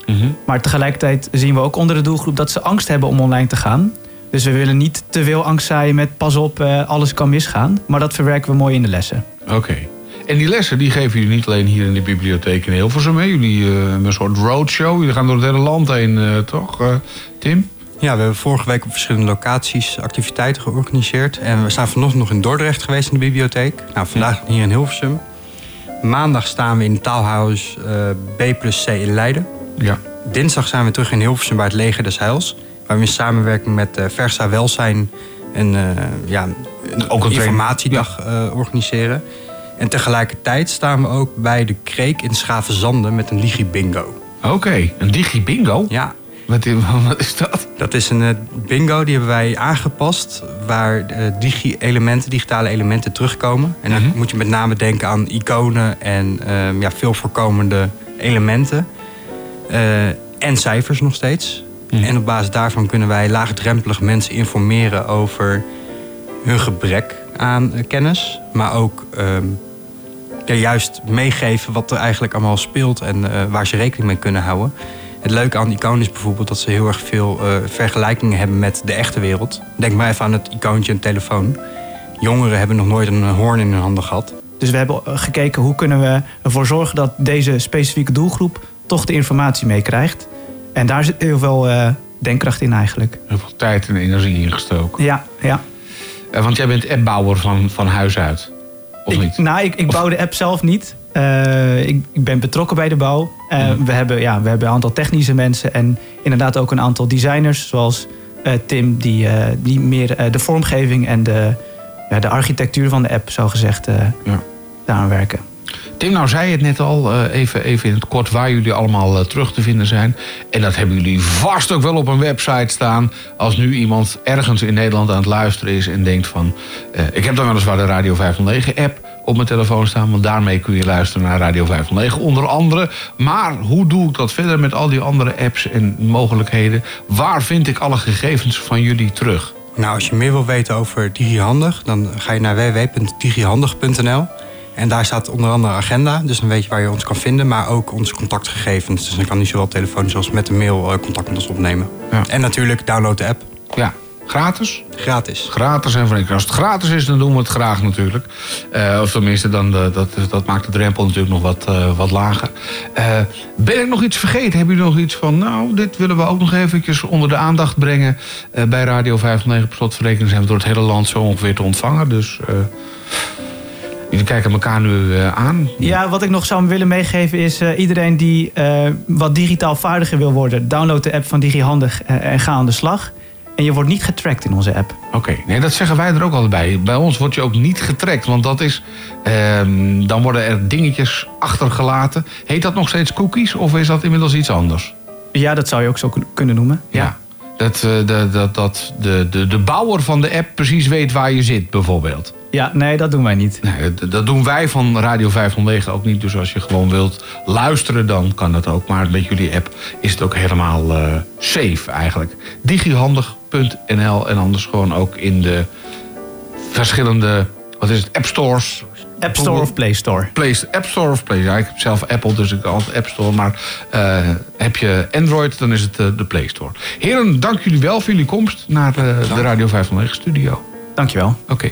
Maar tegelijkertijd zien we ook onder de doelgroep dat ze angst hebben om online te gaan. Dus we willen niet te veel angst zaaien met pas op, eh, alles kan misgaan. Maar dat verwerken we mooi in de lessen. Oké. En die lessen die geven jullie niet alleen hier in de bibliotheek in Hilversum. Hè? Jullie eh, hebben een soort roadshow. Jullie gaan door het hele land heen, eh, toch, eh, Tim? Ja, we hebben vorige week op verschillende locaties activiteiten georganiseerd. En we zijn vanochtend nog in Dordrecht geweest in de bibliotheek. Nou, vandaag hier in Hilversum. Maandag staan we in het Taalhuis eh, B plus C in Leiden. Ja. Dinsdag zijn we terug in Hilversum bij het Leger des Heils. Waar we in samenwerking met eh, Versa Welzijn een, eh, ja, een, Ook een informatiedag eh, organiseren. En tegelijkertijd staan we ook bij de Kreek in Schavenzanden met een Ligi Bingo. Oké, een Digi Bingo? Ja. Wat, wat is dat? Dat is een bingo die hebben wij aangepast. Waar eh, digi-elementen, digitale elementen terugkomen. En dan moet je met name denken aan iconen en ehm, ja, veel voorkomende elementen. En cijfers nog steeds. En op basis daarvan kunnen wij laagdrempelig mensen informeren over hun gebrek aan eh, kennis. Maar ook ehm, ja, juist meegeven wat er eigenlijk allemaal speelt en eh, waar ze rekening mee kunnen houden. Het leuke aan iconen is bijvoorbeeld dat ze heel erg veel eh, vergelijkingen hebben met de echte wereld. Denk maar even aan het icoontje en telefoon. Jongeren hebben nog nooit een hoorn in hun handen gehad. Dus we hebben gekeken hoe kunnen we ervoor zorgen dat deze specifieke doelgroep toch de informatie meekrijgt. En daar zit heel veel eh, denkkracht in eigenlijk. Heel veel tijd en energie ingestoken. Ja, ja. Eh, want jij bent appbouwer van, van huis uit. Of niet? Nou, ik, ik bouw de app zelf niet. Eh, ik, ik ben betrokken bij de bouw. We, hebben, ja, we hebben een aantal technische mensen en inderdaad ook een aantal designers, zoals Tim, die, die meer de vormgeving en de, ja, de architectuur van de app, zo gezegd, eh daaraan werken. Tim, nou zei het net al, eh, even, even in het kort, waar jullie allemaal eh, terug te vinden zijn. En dat hebben jullie vast ook wel op een website staan. Als nu iemand ergens in Nederland aan het luisteren is en denkt van... eh, ik heb dan weliswaar de Radio 509-app op mijn telefoon staan... want daarmee kun je luisteren naar Radio 509 onder andere. Maar hoe doe ik dat verder met al die andere apps en mogelijkheden? Waar vind ik alle gegevens van jullie terug? Nou, als je meer wil weten over DigiHandig, dan ga je naar www.digihandig.nl. En daar staat onder andere agenda, dus dan weet je waar je ons kan vinden. Maar ook onze contactgegevens. Dus dan kan je zowel telefonisch als met de mail eh, contact met ons opnemen. En natuurlijk download de app. Ja, gratis? Gratis. Gratis en verenkeld. Als het gratis is, dan doen we het graag natuurlijk. Eh, of tenminste, dan, eh, dat, dat maakt de drempel natuurlijk nog wat, wat lager. Ben ik nog iets vergeten? Hebben jullie nog iets van... nou, dit willen we ook nog eventjes onder de aandacht brengen... Bij Radio 509 per slotverrekening zijn we door het hele land zo ongeveer te ontvangen. Dus jullie kijken elkaar nu eh, aan. Ja, wat ik nog zou willen meegeven is eh, iedereen die eh, wat digitaal vaardiger wil worden, download de app van DigiHandig en ga aan de slag. En je wordt niet getracked in onze app. Oké, nee, dat zeggen wij er ook altijd bij. Bij ons word je ook niet getrekt, want dat is... ehm, dan worden er dingetjes achtergelaten. Heet dat nog steeds cookies of is dat inmiddels iets anders? Ja, dat zou je ook zo kun- kunnen noemen. Ja. Dat, de, dat, dat de, de, de bouwer van de app precies weet waar je zit, bijvoorbeeld. Ja, nee, dat doen wij niet. Nee, dat- doen wij van Radio 509 ook niet. Dus als je gewoon wilt luisteren, dan kan dat ook. Maar met jullie app is het ook helemaal eh, safe eigenlijk. Digihandig.nl en anders gewoon ook in de verschillende, wat is het, app stores. App Store of Play Store? Play, app Store of Play. Ja, ik heb zelf Apple, dus ik altijd App Store. Maar eh, heb je Android, dan is het eh, de Play Store. Heren, dank jullie wel voor jullie komst naar de Radio 509 studio. Dankjewel. Oké.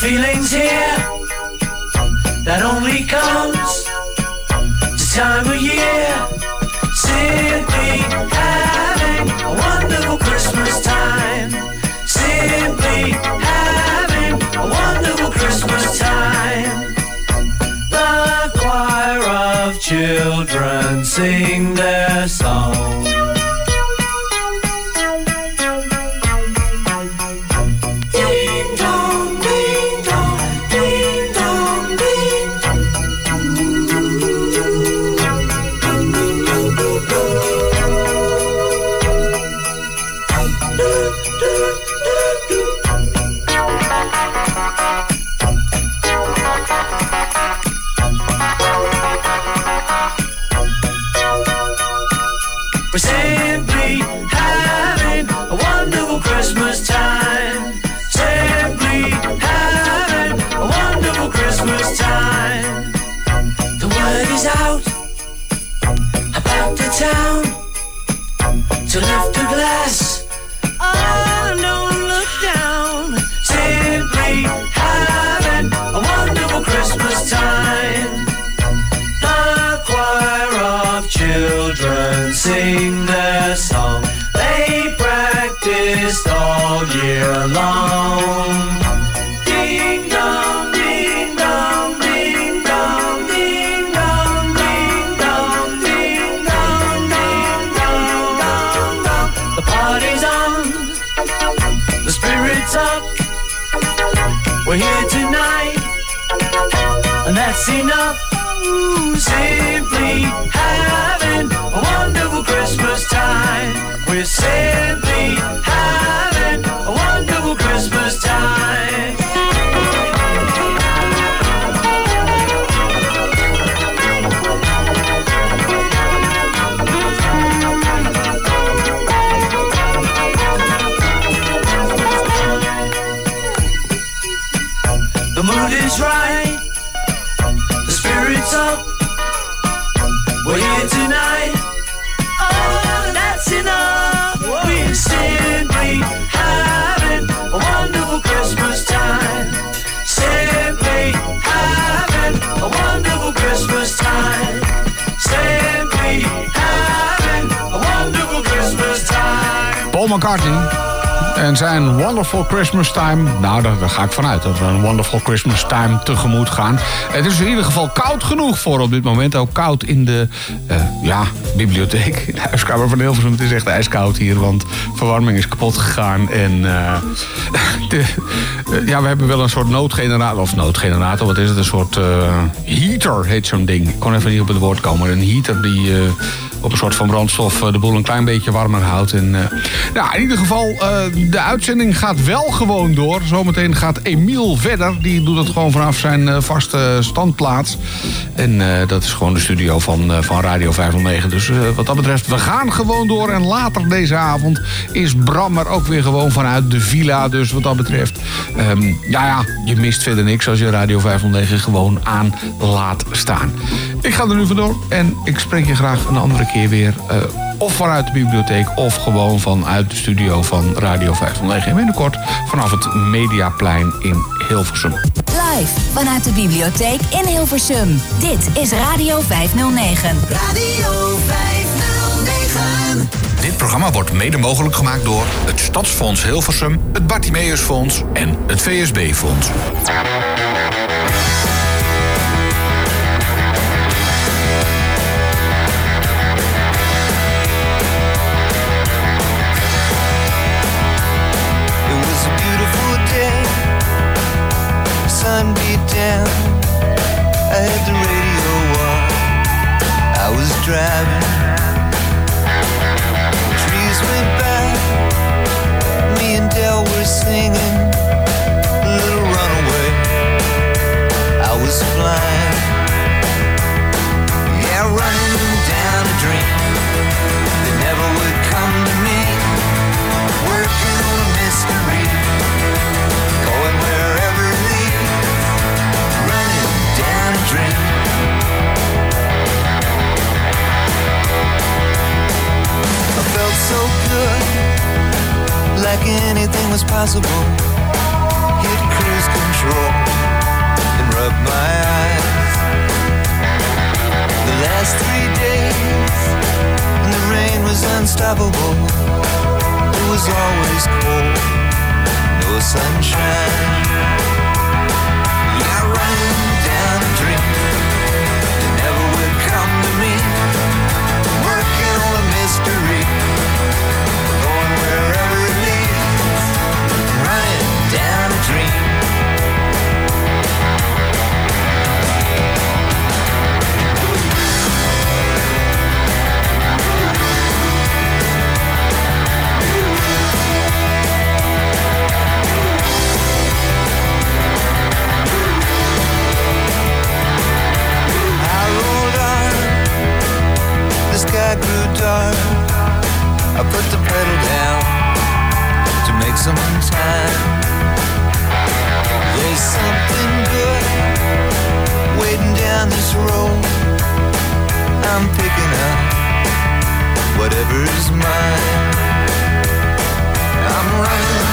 feeling's here. That only comes this time of year. Simply having a wonderful Christmas time. Simply having a wonderful Christmas time. The choir of children sing Wonderful Christmas Time. Nou, daar, ga ik vanuit dat we een Wonderful Christmas Time tegemoet gaan. Het is in ieder geval koud genoeg voor op dit moment. Ook koud in de eh, ja, bibliotheek. In de huiskamer van Hilversum. Het is echt ijskoud hier, want verwarming is kapot gegaan. En eh, de, eh, ja, we hebben wel een soort noodgenerator. Of noodgenerator, wat is het? Een soort heater heet zo'n ding. Ik kon even niet op het woord komen. Een heater die... op een soort van brandstof de boel een klein beetje warmer houdt. En, eh, nou, in ieder geval, de uitzending gaat wel gewoon door. Zometeen gaat Emiel verder. Die doet het gewoon vanaf zijn eh, vaste standplaats. En eh, dat is gewoon de studio van, eh, van Radio 509. Dus wat dat betreft, we gaan gewoon door. En later deze avond is Bram er ook weer gewoon vanuit de villa. Dus wat dat betreft, ehm, ja ja, je mist verder niks als je Radio 509 gewoon aan laat staan. Ik ga er nu vandoor en ik spreek je graag een andere keer weer. Of vanuit de bibliotheek of gewoon vanuit de studio van Radio 509. En binnenkort vanaf het Mediaplein in Hilversum. Live vanuit de bibliotheek in Hilversum. Dit is Radio 509. Radio 509. Dit programma wordt mede mogelijk gemaakt door het Stadsfonds Hilversum, het Bartimeusfonds en het VSB-fonds. Beat. I had the radio on. I was driving. Trees went by. Me and Dell were singing. A little runaway. I was flying. Like anything was possible. Hit cruise control. And rub my eyes. The last three days. And the rain was unstoppable. It was always cold, no sunshine. I grew dark, I put the pedal down to make some time. There's something good waiting down this road. I'm picking up whatever is mine. I'm running.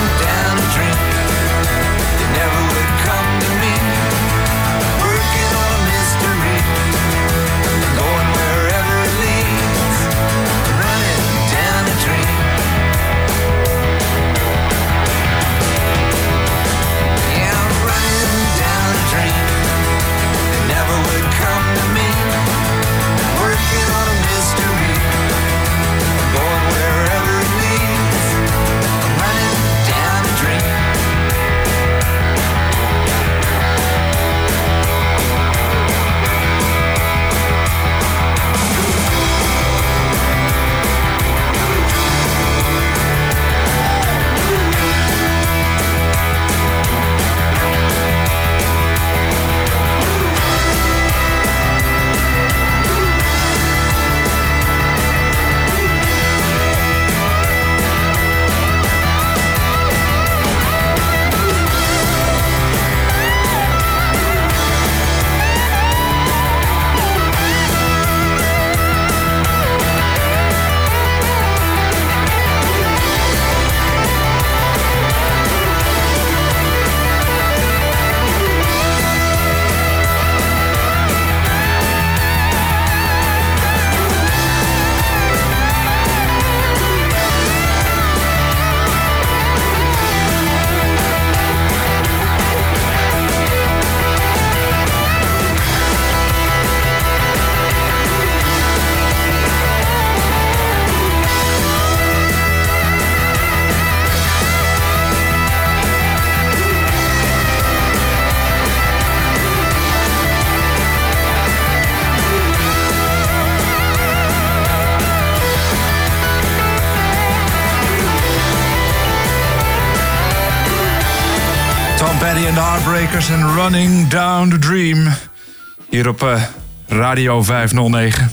Running Down the Dream. Hier op eh, Radio 509.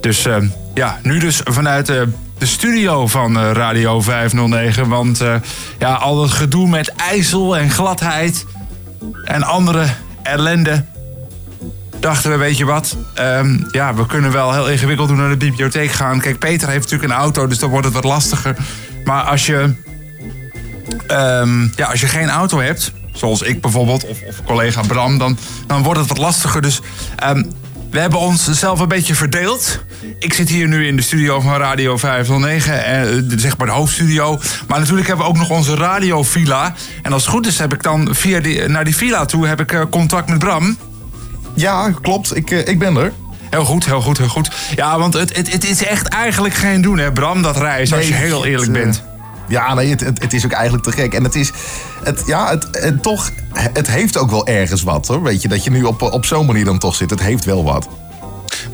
Dus eh, ja, nu dus vanuit eh, de studio van Radio 509. Want ja, al dat gedoe met ijzel en gladheid en andere ellende. Dachten we, weet je wat? ehm, ja, we kunnen wel heel ingewikkeld doen naar de bibliotheek gaan. Kijk, Peter heeft natuurlijk een auto, dus dan wordt het wat lastiger. Maar als je Ehm, ja, als je geen auto hebt, zoals ik bijvoorbeeld, of, of collega Bram, dan, dan wordt het wat lastiger. Dus ehm, we hebben ons zelf een beetje verdeeld. Ik zit hier nu in de studio van Radio 509, eh, zeg maar de hoofdstudio. Maar natuurlijk hebben we ook nog onze radiovilla. En als het goed is, heb ik dan via die, naar die villa toe heb ik, eh, contact met Bram. Ja, klopt. Ik, ik ben er. Heel goed, heel goed, heel goed. Ja, want het, het, het is echt eigenlijk geen doen, hè, Bram, dat reizen, als je heel eerlijk eh, bent. Ja, nee, het, het, het is ook eigenlijk te gek. En het is, het, ja, het, en toch, het heeft ook wel ergens wat hoor. Weet je, dat je nu op, op zo'n manier dan toch zit. Het heeft wel wat.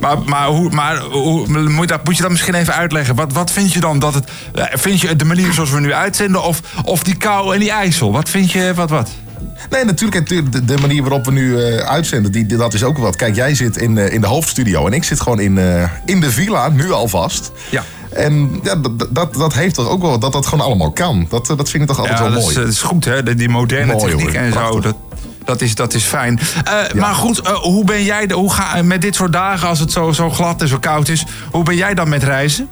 Maar, maar, hoe, maar hoe, moet, je dat, moet je dat misschien even uitleggen? Wat, wat vind je dan dat het. eh, Vind je de manier zoals we nu uitzenden? Of, of die kou en die ijsel? Wat vind je, wat, wat? Nee, natuurlijk, de, de manier waarop we nu eh, uitzenden, die, dat is ook wat. Kijk, jij zit in, eh, in de hoofdstudio en ik zit gewoon in, in de villa, nu alvast. Ja. En ja, dat, dat, dat heeft toch ook wel, dat dat gewoon allemaal kan. Dat, eh, dat vind ik toch altijd ja, wel dat mooi. Is, dat is goed, hè? Die moderne Mooi, techniek hoor. en zo. Dat, dat, is, dat is fijn. Eh, Maar goed, eh, hoe ben jij de, hoe ga, met dit soort dagen, als het zo, zo glad en zo koud is, hoe ben jij dan met reizen?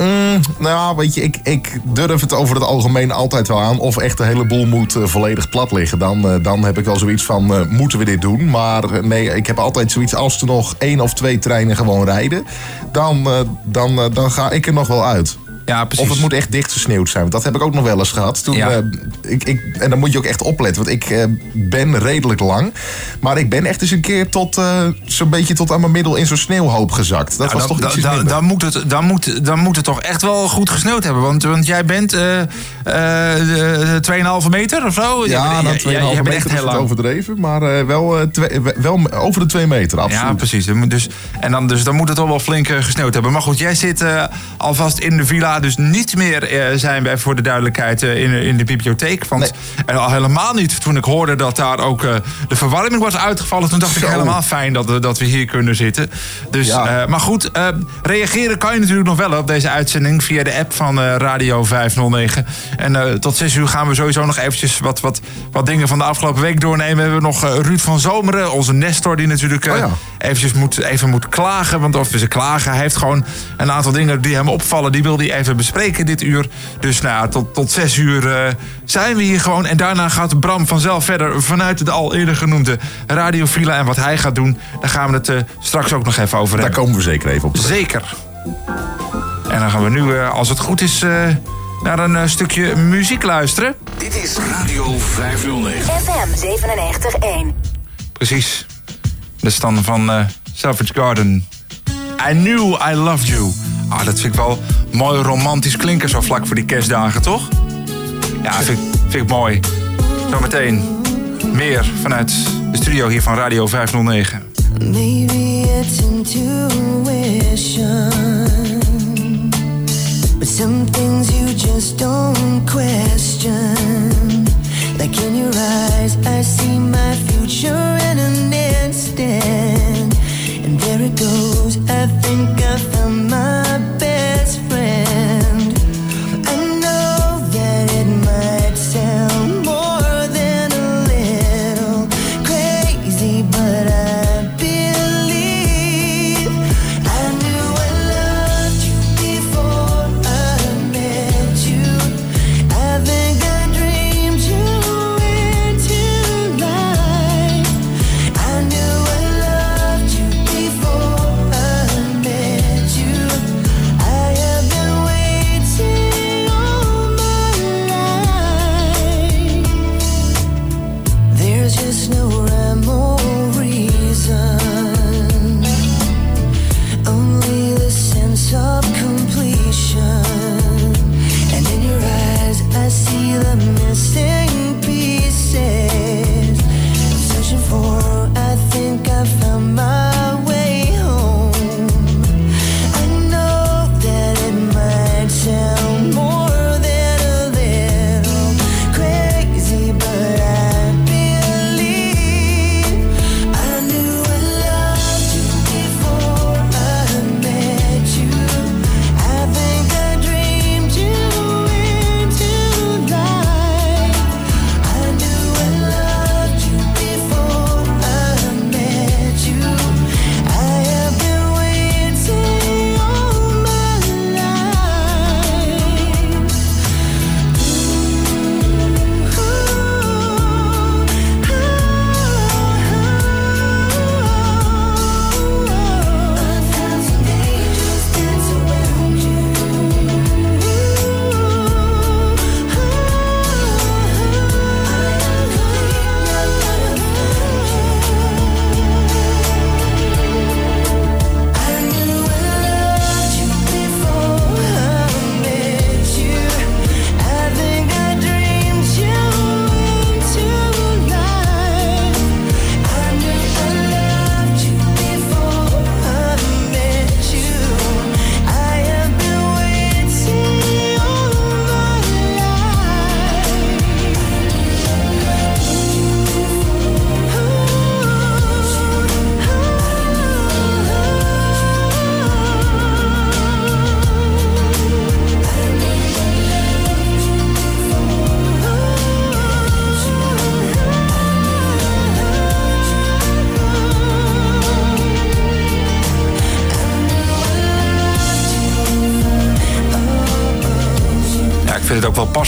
Mm, nou, weet je, ik, ik durf het over het algemeen altijd wel aan. Of echt de hele boel moet eh, volledig plat liggen. Dan, eh, dan heb ik wel zoiets van, eh, moeten we dit doen? Maar nee, ik heb altijd zoiets, als er nog één of twee treinen gewoon rijden... dan, dan, dan ga ik er nog wel uit. Ja, precies. Of het moet echt dichtgesneeuwd zijn. Want dat heb ik ook nog wel eens gehad. Toen, Ja. eh, ik, ik, en dan moet je ook echt opletten. Want ik eh, ben redelijk lang. Maar ik ben echt eens een keer tot eh, zo'n beetje tot aan mijn middel in zo'n sneeuwhoop gezakt. Dat Ja, was dan, toch iets dan, dan, moet het, dan, moet, dan moet het toch echt wel goed gesneeuwd hebben. Want, want jij bent eh eh, eh, 2,5 meter of zo? Ja, jij- 2,5 jij bent meter echt is heel het lang. overdreven. Maar wel, twee- wel over de 2 meter, absoluut. Ja, precies. Dus, en dan, dus dan moet het toch wel flink gesneeuwd hebben. Maar goed, jij zit alvast in de villa. Dus niet meer eh, zijn wij voor de duidelijkheid eh, in, in de bibliotheek. Want en al helemaal niet toen ik hoorde dat daar ook eh, de verwarming was uitgevallen. Toen dacht ik helemaal fijn dat, we- dat we hier kunnen zitten. Dus, maar goed, reageren kan je natuurlijk nog wel op deze uitzending via de app van Radio 509. En tot 6 uur gaan we sowieso nog eventjes wat, wat, wat dingen van de afgelopen week doornemen. We hebben nog Ruud van Zomeren, onze Nestor, die natuurlijk eh, eventjes moet, even moet klagen. Want of ze klagen, hij heeft gewoon een aantal dingen die hem opvallen. Die wil hij even bespreken dit uur. Dus nou ja, tot, tot 6 uur eh, zijn we hier gewoon. En daarna gaat Bram vanzelf verder vanuit de al eerder genoemde radiofila. En wat hij gaat doen, daar gaan we het eh, straks ook nog even over hebben. Daar komen we zeker even op terug. Zeker. En dan gaan we nu, eh, als het goed is, eh, naar een stukje muziek luisteren. Dit is Radio 509. FM 97.1. Precies. Dat is dan van eh Savage Garden. I knew I loved you. Ah, dat vind ik wel mooi romantisch klinken zo vlak voor die kerstdagen, toch? Ja, vind, vind ik mooi. Zometeen meer vanuit de studio hier van Radio 509. Maybe it's intuition, but some things you just don't question. Like in your eyes, I see my future in an instant, and there it goes. I think I found my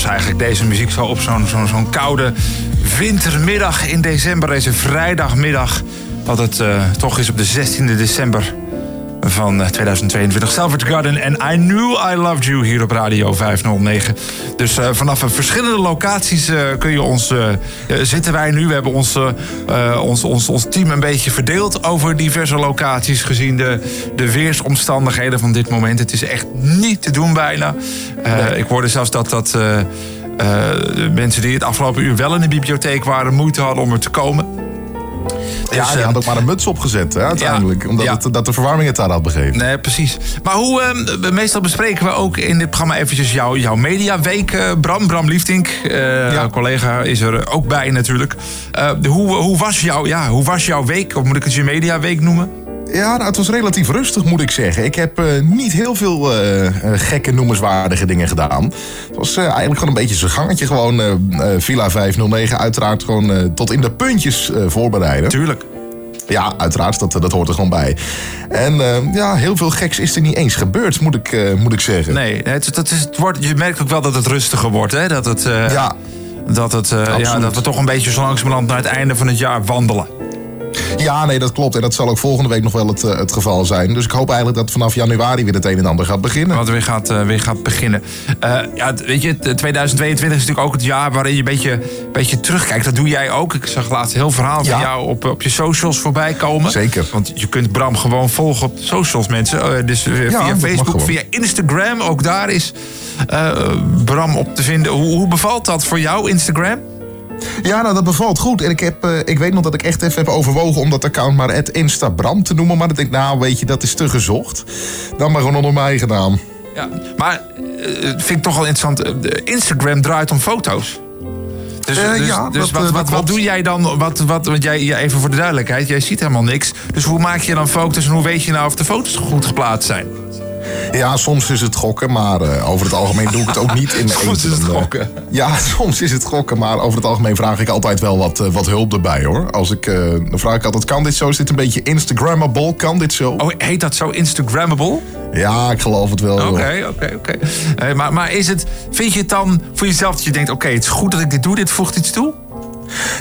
pas eigenlijk, deze muziek zo op zo'n zo'n zo'n koude wintermiddag in december. Deze vrijdagmiddag, wat het eh, toch is op de 16e december van eh, 2022. Salvage Garden en I Knew I Loved You hier op Radio 509. Dus eh, vanaf verschillende locaties eh, kun je ons, eh, zitten wij nu. We hebben ons, ons, ons, ons team een beetje verdeeld over diverse locaties... gezien de, de weersomstandigheden van dit moment. Het is echt niet te doen bijna. Eh, Ik hoorde zelfs dat dat... mensen die het afgelopen uur wel in de bibliotheek waren... moeite hadden om er te komen. Ja, Dus, die had ook maar een muts opgezet hè, uiteindelijk. omdat het, dat de verwarming het daar had begeven. Nee, precies. Maar hoe, eh, meestal bespreken we ook in dit programma eventjes jou, jouw mediaweek. eh, Bram, Bram Liefdink, eh, collega, is er ook bij natuurlijk. Eh, hoe, hoe, was jouw, ja, hoe was jouw week? Of moet ik het je mediaweek noemen? Ja, nou, het was relatief rustig, moet ik zeggen. Ik heb eh, niet heel veel eh, eh, gekke, noemenswaardige dingen gedaan. Het was eigenlijk gewoon een beetje zijn gangetje. Gewoon Villa 509, uiteraard gewoon tot in de puntjes voorbereiden. Tuurlijk. Ja, uiteraard, dat, dat hoort er gewoon bij. En ja, heel veel geks is er niet eens gebeurd, moet ik, moet ik zeggen. Nee, het, dat is, het wordt, je merkt ook wel dat het rustiger wordt. Hè? Dat, het, Ja. dat, het, ja, dat we toch een beetje zo langzamerhand naar het einde van het jaar wandelen. Ja, nee, dat klopt. En dat zal ook volgende week nog wel het, eh, het geval zijn. Dus ik hoop eigenlijk dat vanaf januari weer het een en ander gaat beginnen. Wat weer gaat, eh, weer gaat beginnen. Eh, ja, weet je, het- 2022 is natuurlijk ook het jaar waarin je een beetje, beetje terugkijkt. Dat doe jij ook. Ik zag laatst een heel verhaal van jou op, op je socials voorbij komen. Zeker. Want je kunt Bram gewoon volgen op socials, mensen. Dus Ja, via Facebook, via Instagram. Ook daar is Bram op te vinden. Hoe, hoe bevalt dat voor jou, Instagram? Ja, nou, dat bevalt goed. En ik, heb, eh, ik weet nog dat ik echt even heb overwogen om dat account maar het Instabram te noemen. Maar dan denk ik, nou, weet je, dat is te gezocht. Dan maar gewoon onder mij gedaan. Ja, maar eh, vind ik toch wel interessant. Instagram draait om foto's. Dus, dus, ja, dus dat, wat, wat, wat doe jij dan? Wat, wat, want jij, even voor de duidelijkheid, jij ziet helemaal niks. Dus hoe maak je dan foto's en hoe weet je nou of de foto's goed geplaatst zijn? Ja, soms is het gokken, maar eh, over het algemeen doe ik het ook niet in mijn Soms is het eh, gokken. ja, soms is het gokken, maar over het algemeen vraag ik altijd wel wat, eh, wat hulp erbij hoor. Als ik, eh, dan vraag ik altijd, kan dit zo? Is dit een beetje Instagrammable? Kan dit zo? Oh, heet dat zo Instagrammable? Ja, ik geloof het wel. Oké, oké, oké. Maar, maar is het, vind je het dan voor jezelf dat je denkt... oké, het is goed dat ik dit doe, dit voegt iets toe?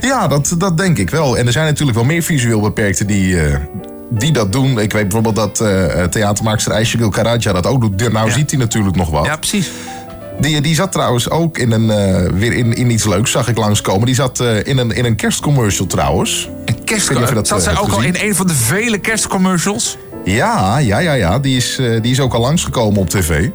Ja, dat, dat denk ik wel. En er zijn natuurlijk wel meer visueel beperkten die, die dat doen. Ik weet bijvoorbeeld dat eh theatermaakster Aishagul Karaja dat ook doet. Nou ziet hij natuurlijk nog wat. Ja, precies. Die, die zat trouwens ook in een, eh, weer in, in iets leuks, zag ik langskomen. Die zat in, een, in een kerstcommercial trouwens. Een kerst, Ik weet niet of je dat, zat zij ook al in een van de vele kerstcommercials? Ja, ja, ja, ja. Die is, die is ook al langsgekomen op tv.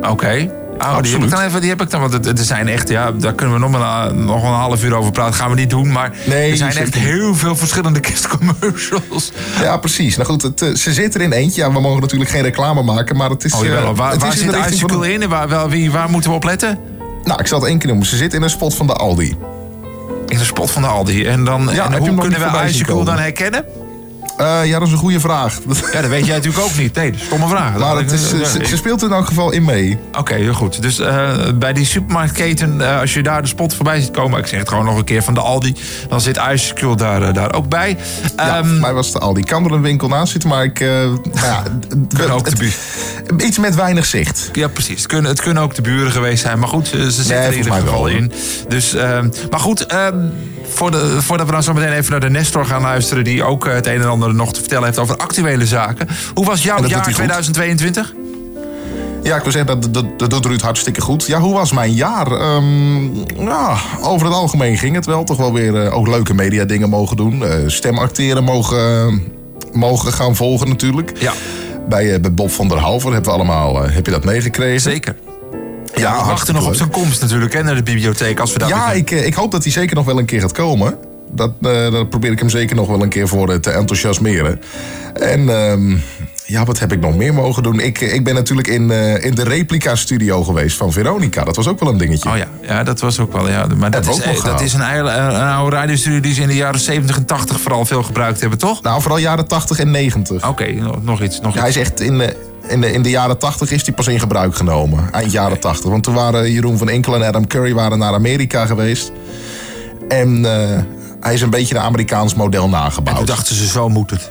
Oké. Oh, die heb ik dan even, die heb ik dan, want het- er zijn echt, ja, daar kunnen we nog, maar, een- nog een half uur over praten. Gaan we niet doen, maar Nee, er zijn echt niet. heel veel verschillende kerstcommercials. Ja, precies. Nou goed, het, eh, ze zit er in eentje. Ja, we mogen natuurlijk geen reclame maken, maar het is... Oh jawel, eh, waar, het waar is de zit richting van Icicle in waar, wel, wie, waar moeten we op letten? Nou, ik zal het één keer noemen. Ze zit in een spot van de Aldi. In de spot van de Aldi. En, dan, Ja, en hoe kunnen we Icicle dan herkennen? Eh, ja, dat is een goede vraag. Ja, dat weet jij natuurlijk ook niet. Nee, stomme vraag. Maar het is, ze, ze speelt er in elk geval in mee. Oké, heel goed. Dus eh, bij die supermarktketen, eh, als je daar de spot voorbij ziet komen... ik zeg het gewoon nog een keer van de Aldi... dan zit Icicle daar, daar ook bij. Ja, Ehm, mij was de Aldi. Kan er een winkel naast zitten, maar ik... nou ja, Kunnen ook de buurt. iets met weinig zicht. Ja, precies. Het kunnen, het kunnen ook de buren geweest zijn. Maar goed, ze, ze zitten er in ieder geval wel, in. Dus, ehm, maar goed, ehm, voor de, voordat we dan zo meteen even naar de Nestor gaan luisteren... die ook het een en ander nog te vertellen heeft over actuele zaken. Hoe was jouw jaar hij goed. 2022? Ja, ik wil zeggen, dat, dat, dat doet Ruud hartstikke goed. Ja, hoe was mijn jaar? Ehm, ja, over het algemeen ging het wel. Toch wel weer eh, ook leuke media dingen mogen doen. Eh, stemacteren mogen, mogen gaan volgen natuurlijk. Ja. Bij, eh, bij Bob van der Halver hebben we allemaal, heb je dat meegekregen? Zeker. Ja, we wachten nog op zijn komst natuurlijk, hè, naar de bibliotheek. Als we daar Ja, ik, ik hoop dat hij zeker nog wel een keer gaat komen. Dat, eh daar probeer ik hem zeker nog wel een keer voor eh, te enthousiasmeren. En ehm, ja, wat heb ik nog meer mogen doen? Ik, eh, ik ben natuurlijk in, in de replica-studio geweest van Veronica. Dat was ook wel een dingetje. Oh ja, ja, dat was ook wel. Ja. Maar dat is, dat is een, een oude radiostudio die ze in de jaren 70 en 80 vooral veel gebruikt hebben, toch? Nou, vooral jaren 80 en 90. Oké, nog, nog iets. Nog Ja, hij is echt in de, in, de, in de jaren 80 is hij pas in gebruik genomen. Eind jaren 80. Want toen waren Jeroen van Enkel en Adam Curry waren naar Amerika geweest. En hij is een beetje een Amerikaans model En nagebouwd. toen dachten ze, zo moet het.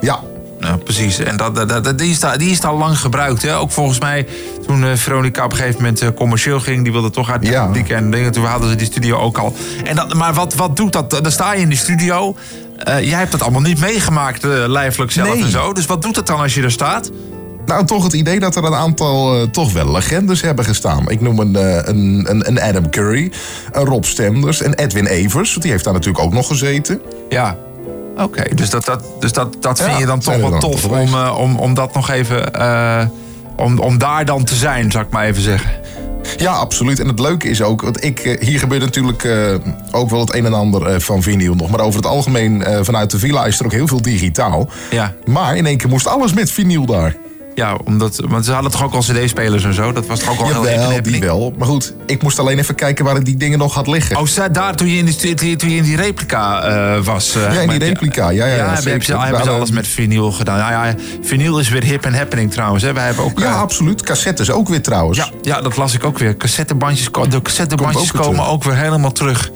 Ja, Nou, precies. En dat, dat, dat- die, is die is al lang gebruikt. Hè? Ook volgens mij toen eh, Veronica op een gegeven moment eh, commercieel ging. Die wilde toch uit de Ja. publiek en dingen. Toen hadden ze die studio ook al. En dat, maar wat, wat doet dat? Dan sta je in die studio. Eh, jij hebt dat allemaal niet meegemaakt, lijfelijk zelf Nee. en zo. Dus wat doet het dan als je er staat? Nou, toch het idee dat er een aantal eh, toch wel legendes hebben gestaan. Ik noem een, eh, een, een, een Adam Curry, een Rob Stenders en Edwin Evers. Die heeft daar natuurlijk ook nog gezeten. Ja. Oké, dus dat, dat, dus dat, dat Ja, vind je dan toch wel dan tof om, eh, om, om dat nog even... om, om daar dan te zijn, zou ik maar even zeggen. Ja, absoluut. En het leuke is ook, want ik, hier gebeurt natuurlijk ook wel het een en ander van vinyl nog. Maar over het algemeen, vanuit de villa is er ook heel veel digitaal. Ja. Maar in één keer moest alles met vinyl daar. Ja, omdat, want ze hadden toch ook al cd-spelers en zo? Dat was toch ook al heel Jawel, hip die wel. Maar goed, ik moest alleen even kijken waar ik die dingen nog had liggen. Oh, daar toen je in die, toen je- in die replica eh, was. eh, Ja, in die replica. Ja, ja, ja, hebben, ze, hebben ze alles met vinyl gedaan. Ja, ja, vinyl is weer hip en happening trouwens. Hè. Wij hebben ook, Ja, eh, absoluut. Cassettes ook weer trouwens. Ja, ja, dat las ik ook weer. Cassettebandjes, de cassettebandjes ook komen ook weer helemaal terug.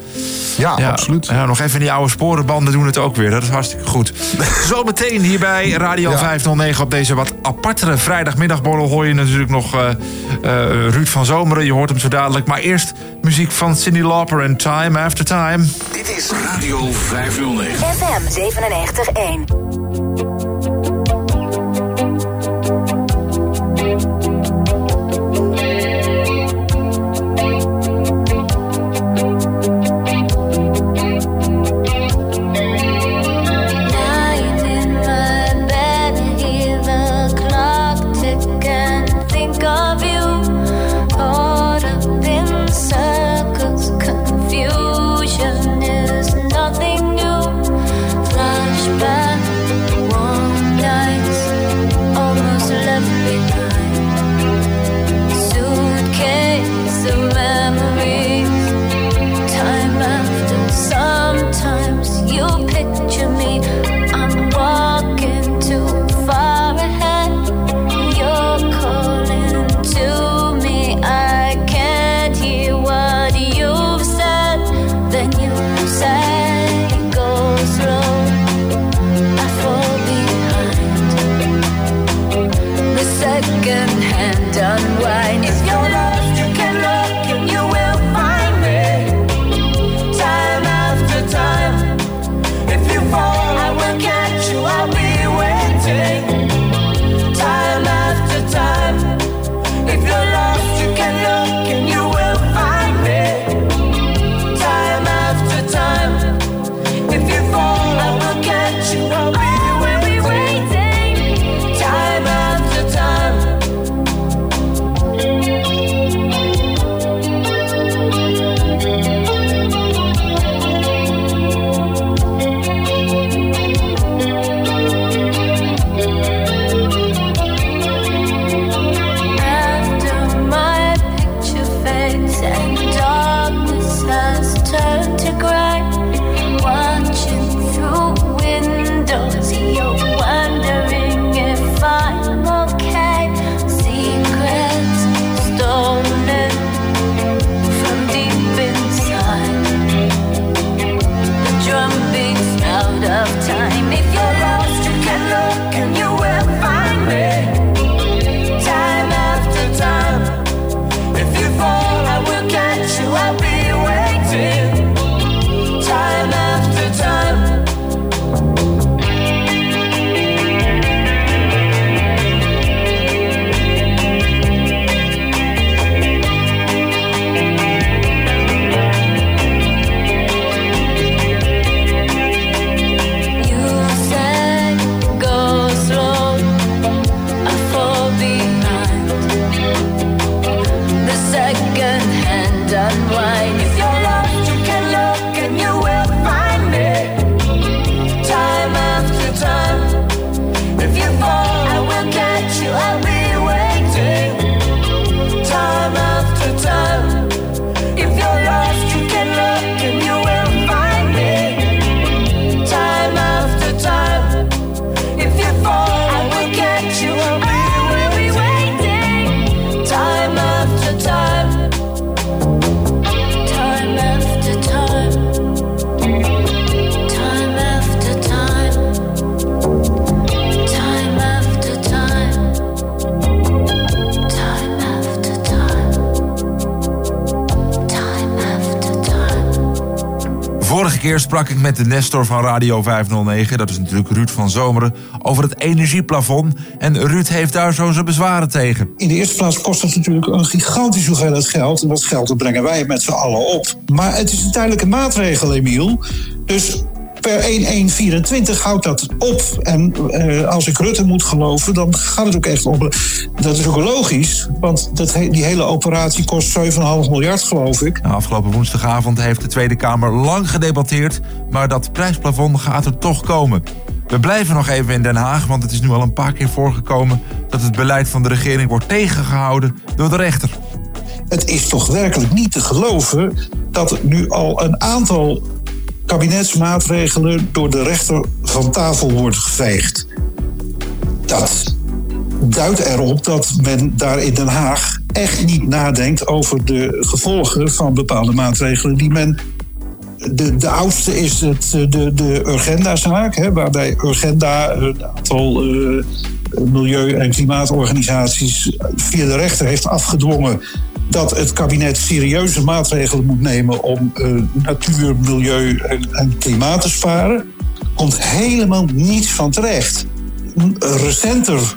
Ja, absoluut. Ja, nog even die oude sporenbanden doen het ook weer. Dat is hartstikke goed. Zometeen hier bij Radio Ja. 509 op deze wat apartere vrijdagmiddagborrel... hoor je natuurlijk nog eh, eh, Ruud van Zomeren. Je hoort hem zo dadelijk. Maar eerst muziek van Cindy Lauper en Time After Time. Dit is Radio 509. FM 97.1. met de Nestor van Radio 509. Dat is natuurlijk Ruud van Zomeren. Over het energieplafond. En Ruud heeft daar zo zijn bezwaren tegen. In de eerste plaats kost het natuurlijk een gigantische hoeveelheid geld. En dat geld brengen wij met z'n allen op. Maar het is een tijdelijke maatregel, Emiel. Dus Per 1124 houdt dat op. En eh, als ik Rutte moet geloven, dan gaat het ook echt op. Dat is ook logisch, want dat, he- die hele operatie kost 7,5 miljard, geloof ik. Nou, afgelopen woensdagavond heeft de Tweede Kamer lang gedebatteerd, maar dat prijsplafond gaat er toch komen. We blijven nog even in Den Haag, want het is nu al een paar keer voorgekomen dat het beleid van de regering wordt tegengehouden door de rechter. Het is toch werkelijk niet te geloven dat er nu al een aantal kabinetsmaatregelen door de rechter van tafel wordt geveegd. Dat duidt erop dat men daar in Den Haag echt niet nadenkt over de gevolgen van bepaalde maatregelen die men. De, de oudste is het, eh, de, de Urgenda-zaak, hè, waarbij Urgenda een aantal eh, milieu- en klimaatorganisaties via de rechter heeft afgedwongen dat het kabinet serieuze maatregelen moet nemen om eh, natuur, milieu en, en klimaat te sparen. Komt helemaal niets van terecht. Recenter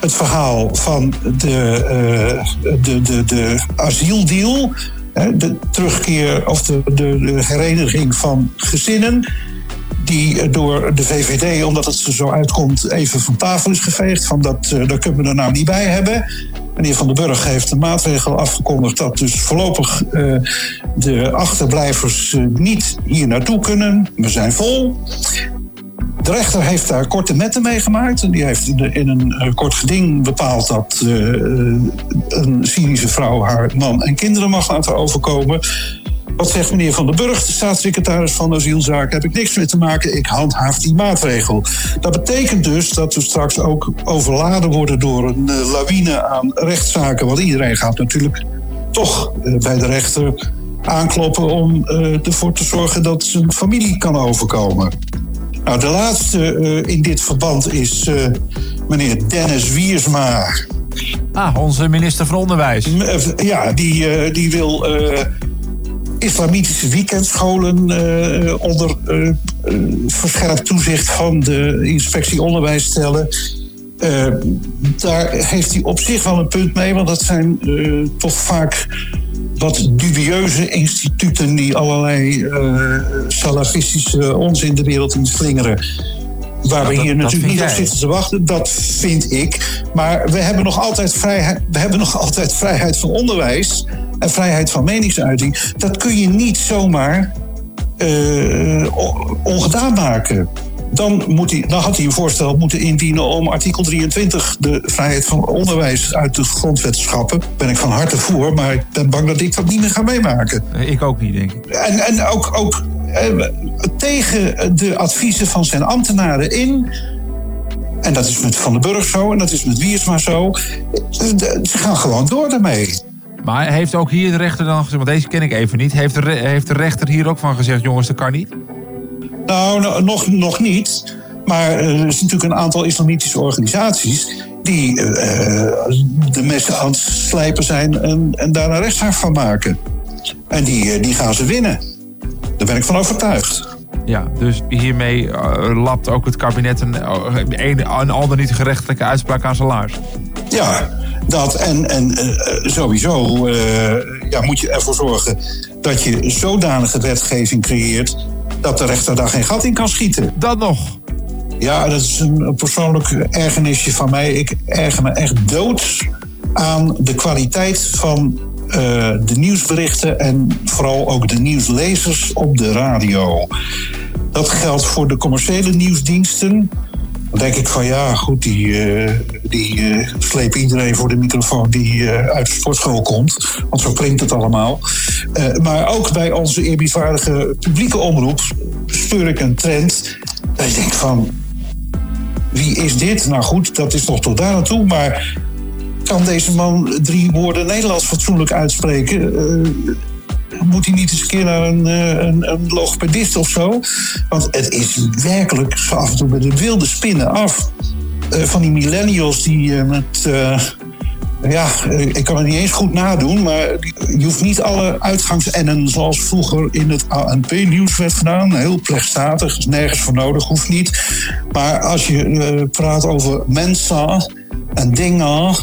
het verhaal van de, eh, de, de, de asieldeal. De terugkeer of de, de, hereniging van gezinnen. Die eh, door de VVD, omdat het er zo uitkomt, even van tafel is geveegd. Van dat, daar kunnen we er nou niet bij hebben. Meneer Van den Burg heeft een maatregel afgekondigd dat dus voorlopig eh, de achterblijvers eh, niet hier naartoe kunnen. We zijn vol. De rechter heeft daar korte metten mee gemaakt. En die heeft in, een eh, kort geding bepaald dat een Syrische vrouw haar man en kinderen mag laten overkomen. Wat zegt meneer Van den Burg, de staatssecretaris van Asielzaken? Heb ik niks mee te maken, ik handhaaf die maatregel. Dat betekent dus dat we straks ook overladen worden door een eh, lawine aan rechtszaken. Want iedereen gaat natuurlijk toch eh, bij de rechter aankloppen om eh, ervoor te zorgen dat zijn familie kan overkomen. Nou, de laatste in dit verband is meneer Dennis Wiersma. Ah, onze minister van Onderwijs. Ja, die, die wil islamitische weekendscholen eh, onder eh, verscherpt toezicht van de inspectie onderwijs stellen. Daar heeft hij op zich wel een punt mee, want dat zijn toch vaak wat dubieuze instituten die allerlei salafistische onzin de wereld in slingeren. Waar we hier dat natuurlijk niet op zitten te wachten, dat vind ik. Maar we hebben nog altijd vrijheid, we hebben nog altijd vrijheid van onderwijs en vrijheid van meningsuiting. Dat kun je niet zomaar eh, ongedaan maken. Dan, moet hij, dan had hij een voorstel moeten indienen om artikel 23, de vrijheid van onderwijs, uit de grondwet te schrappen. Ben ik van harte voor, maar ik ben bang dat ik dat niet meer ga meemaken. Ik ook niet, denk ik. En, en ook, ook eh, tegen de adviezen van zijn ambtenaren in. En dat is met Van den Burg zo en dat is met Wiersma zo. Ze gaan gewoon door daarmee. Maar heeft ook hier de rechter dan gezegd, want deze ken ik even niet, heeft de, heeft de rechter hier ook van gezegd, jongens, dat kan niet? Nou, no- nog, nog niet. Maar eh, er is natuurlijk een aantal islamitische organisaties die eh, de messen aan het slijpen zijn en, en daar een rechtszaak van maken. En die, eh, die gaan ze winnen. Daar ben ik van overtuigd. Ja, dus hiermee eh, lapt ook het kabinet een, een, een al dan niet gerechtelijke uitspraak aan zijn laars. Ja, dat en, en sowieso ja, moet je ervoor zorgen dat je zodanige wetgeving creëert dat de rechter daar geen gat in kan schieten. Dat nog? Ja, dat is een, een persoonlijk ergernisje van mij. Ik erger me echt dood aan de kwaliteit van eh, de nieuwsberichten en vooral ook de nieuwslezers op de radio. Dat geldt voor de commerciële nieuwsdiensten. Dan denk ik van ja, goed, die, eh, die slepen iedereen voor de microfoon die eh, uit de sportschool komt. Want zo klinkt het allemaal. Maar ook bij onze eerbiedwaardige publieke omroep speur ik een trend. Dat ik denk van, wie is dit? Nou goed, dat is nog tot daar naartoe. Maar kan deze man drie woorden Nederlands fatsoenlijk uitspreken? Moet hij niet eens een keer naar een, eh, een, een logopedist of zo? Want het is werkelijk af en toe met de wilde spinnen af. Eh, van die millennials die eh, met... ja, ik kan het niet eens goed nadoen, maar je hoeft niet alle uitgangsennen zoals vroeger in het ANP-nieuws werd gedaan. Heel plechtstatig, nergens voor nodig, hoeft niet. Maar als je praat over mensen en dingen,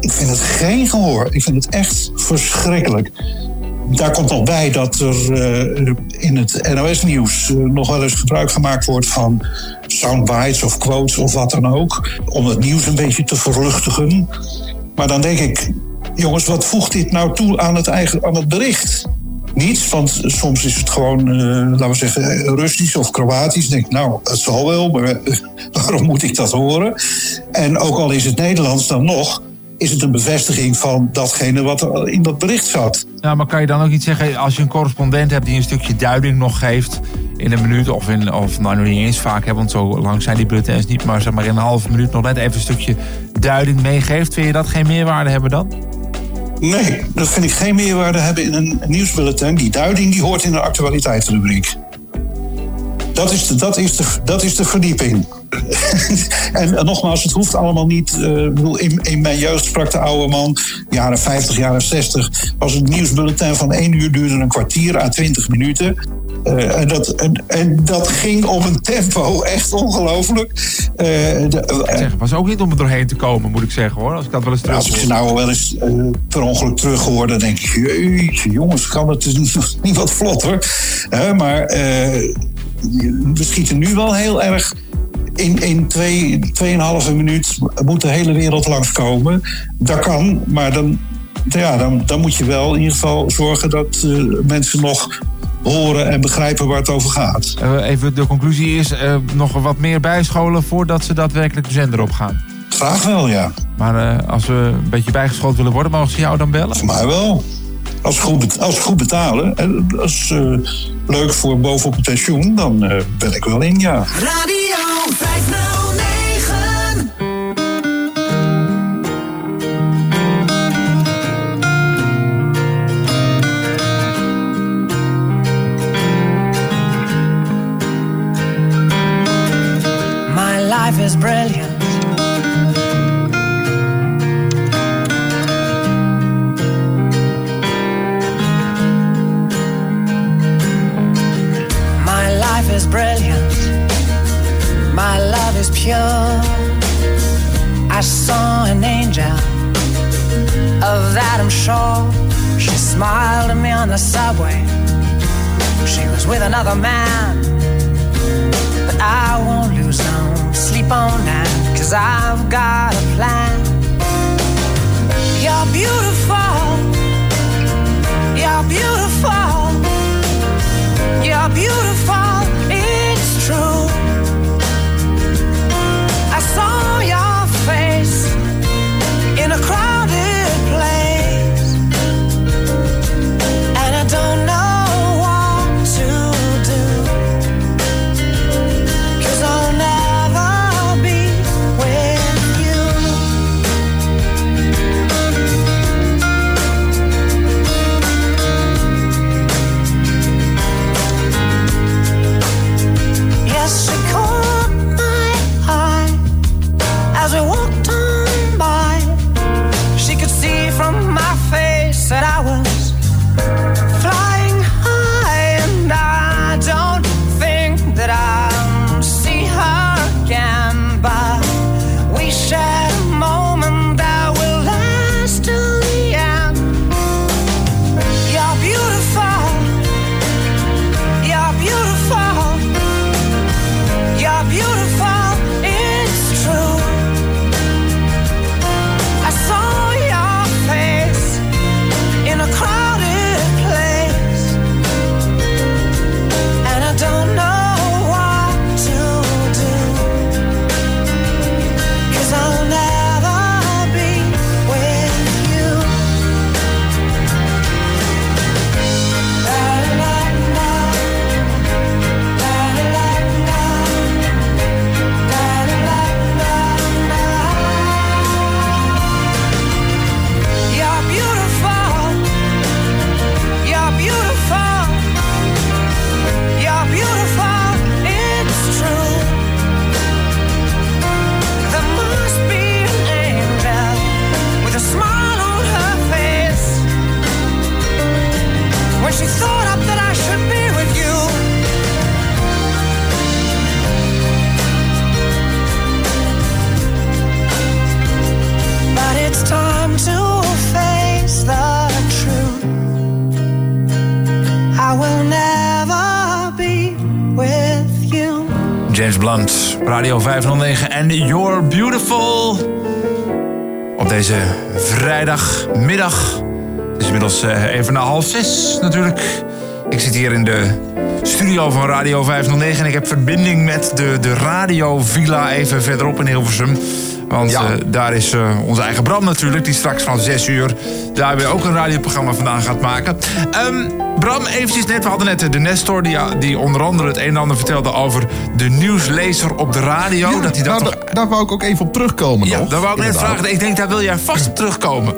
ik vind het geen gehoor. Ik vind het echt verschrikkelijk. Daar komt nog bij dat er eh, in het NOS-nieuws eh, nog wel eens gebruik gemaakt wordt van soundbites of quotes of wat dan ook. Om het nieuws een beetje te verluchtigen. Maar dan denk ik, jongens, wat voegt dit nou toe aan het, eigen, aan het bericht? Niets, want soms is het gewoon, eh, laten we zeggen, Russisch of Kroatisch. Denk nou, het zal wel, maar waarom moet ik dat horen? En ook al is het Nederlands dan nog, is het een bevestiging van datgene wat er in dat bericht zat. Nou, maar kan je dan ook iets zeggen als je een correspondent hebt die een stukje duiding nog geeft in een minuut of in of nou nog niet eens vaak, hè, want zo lang zijn die bulletins niet, maar zeg maar in een halve minuut nog net even een stukje duiding meegeeft. Vind je dat geen meerwaarde hebben dan? Nee, dat vind ik geen meerwaarde hebben in een nieuwsbulletin. Die duiding die hoort in de actualiteitsrubriek. Dat is de, dat is de, dat is de verdieping. en, eh, nogmaals, het hoeft allemaal niet. eh, bedoel, in, in mijn jeugd sprak de oude man, jaren 50, jaren 60, was het nieuwsbulletin van één uur duurde een kwartier à 20 minuten. Eh, en, dat, en, en dat ging op een tempo, echt ongelooflijk. Eh, de- Zeg, was ook niet om er doorheen te komen, moet ik zeggen hoor. Als ik dat wel eens terug als ik ze nou wel eens eh, per ongeluk terug hoor, dan denk ik, jeetje, jongens, kan het niet wat vlotter? Maar eh, we schieten nu wel heel erg. In, in twee, tweeënhalve minuut moet de hele wereld langskomen. Dat kan, maar dan, ja, dan, dan moet je wel in ieder geval zorgen dat eh, mensen nog horen en begrijpen waar het over gaat. Eh, even de conclusie is eh, nog wat meer bijscholen voordat ze daadwerkelijk de zender op gaan. Graag wel, ja. Maar als we een beetje bijgeschoold willen worden, mogen ze jou dan bellen? Voor mij wel. Als goed, als goed betalen, en eh, leuk voor bovenop het pensioen, dan eh, ben ik wel in, ja. Radio 509. My life is brilliant. The subway. She was with another man. But I won't lose no sleep on that, cause I've got a plan. You're beautiful, you're beautiful, you're beautiful, even na half zes natuurlijk. Ik zit hier in de studio van Radio 509 en ik heb verbinding met de, de Radio Villa even verderop in Hilversum. Want eh, daar is eh, onze eigen Bram natuurlijk, die straks van 6 uur daar weer ook een radioprogramma vandaan gaat maken. Ehm, Bram, eventjes net, we hadden net de Nestor die, die onder andere het een en ander vertelde over de nieuwslezer op de radio. dat hij dat nou, toch... da- daar wou ik ook even op terugkomen Ja, nog. daar wou ik net Inderdaad. vragen. Ik denk, daar wil jij vast op terugkomen.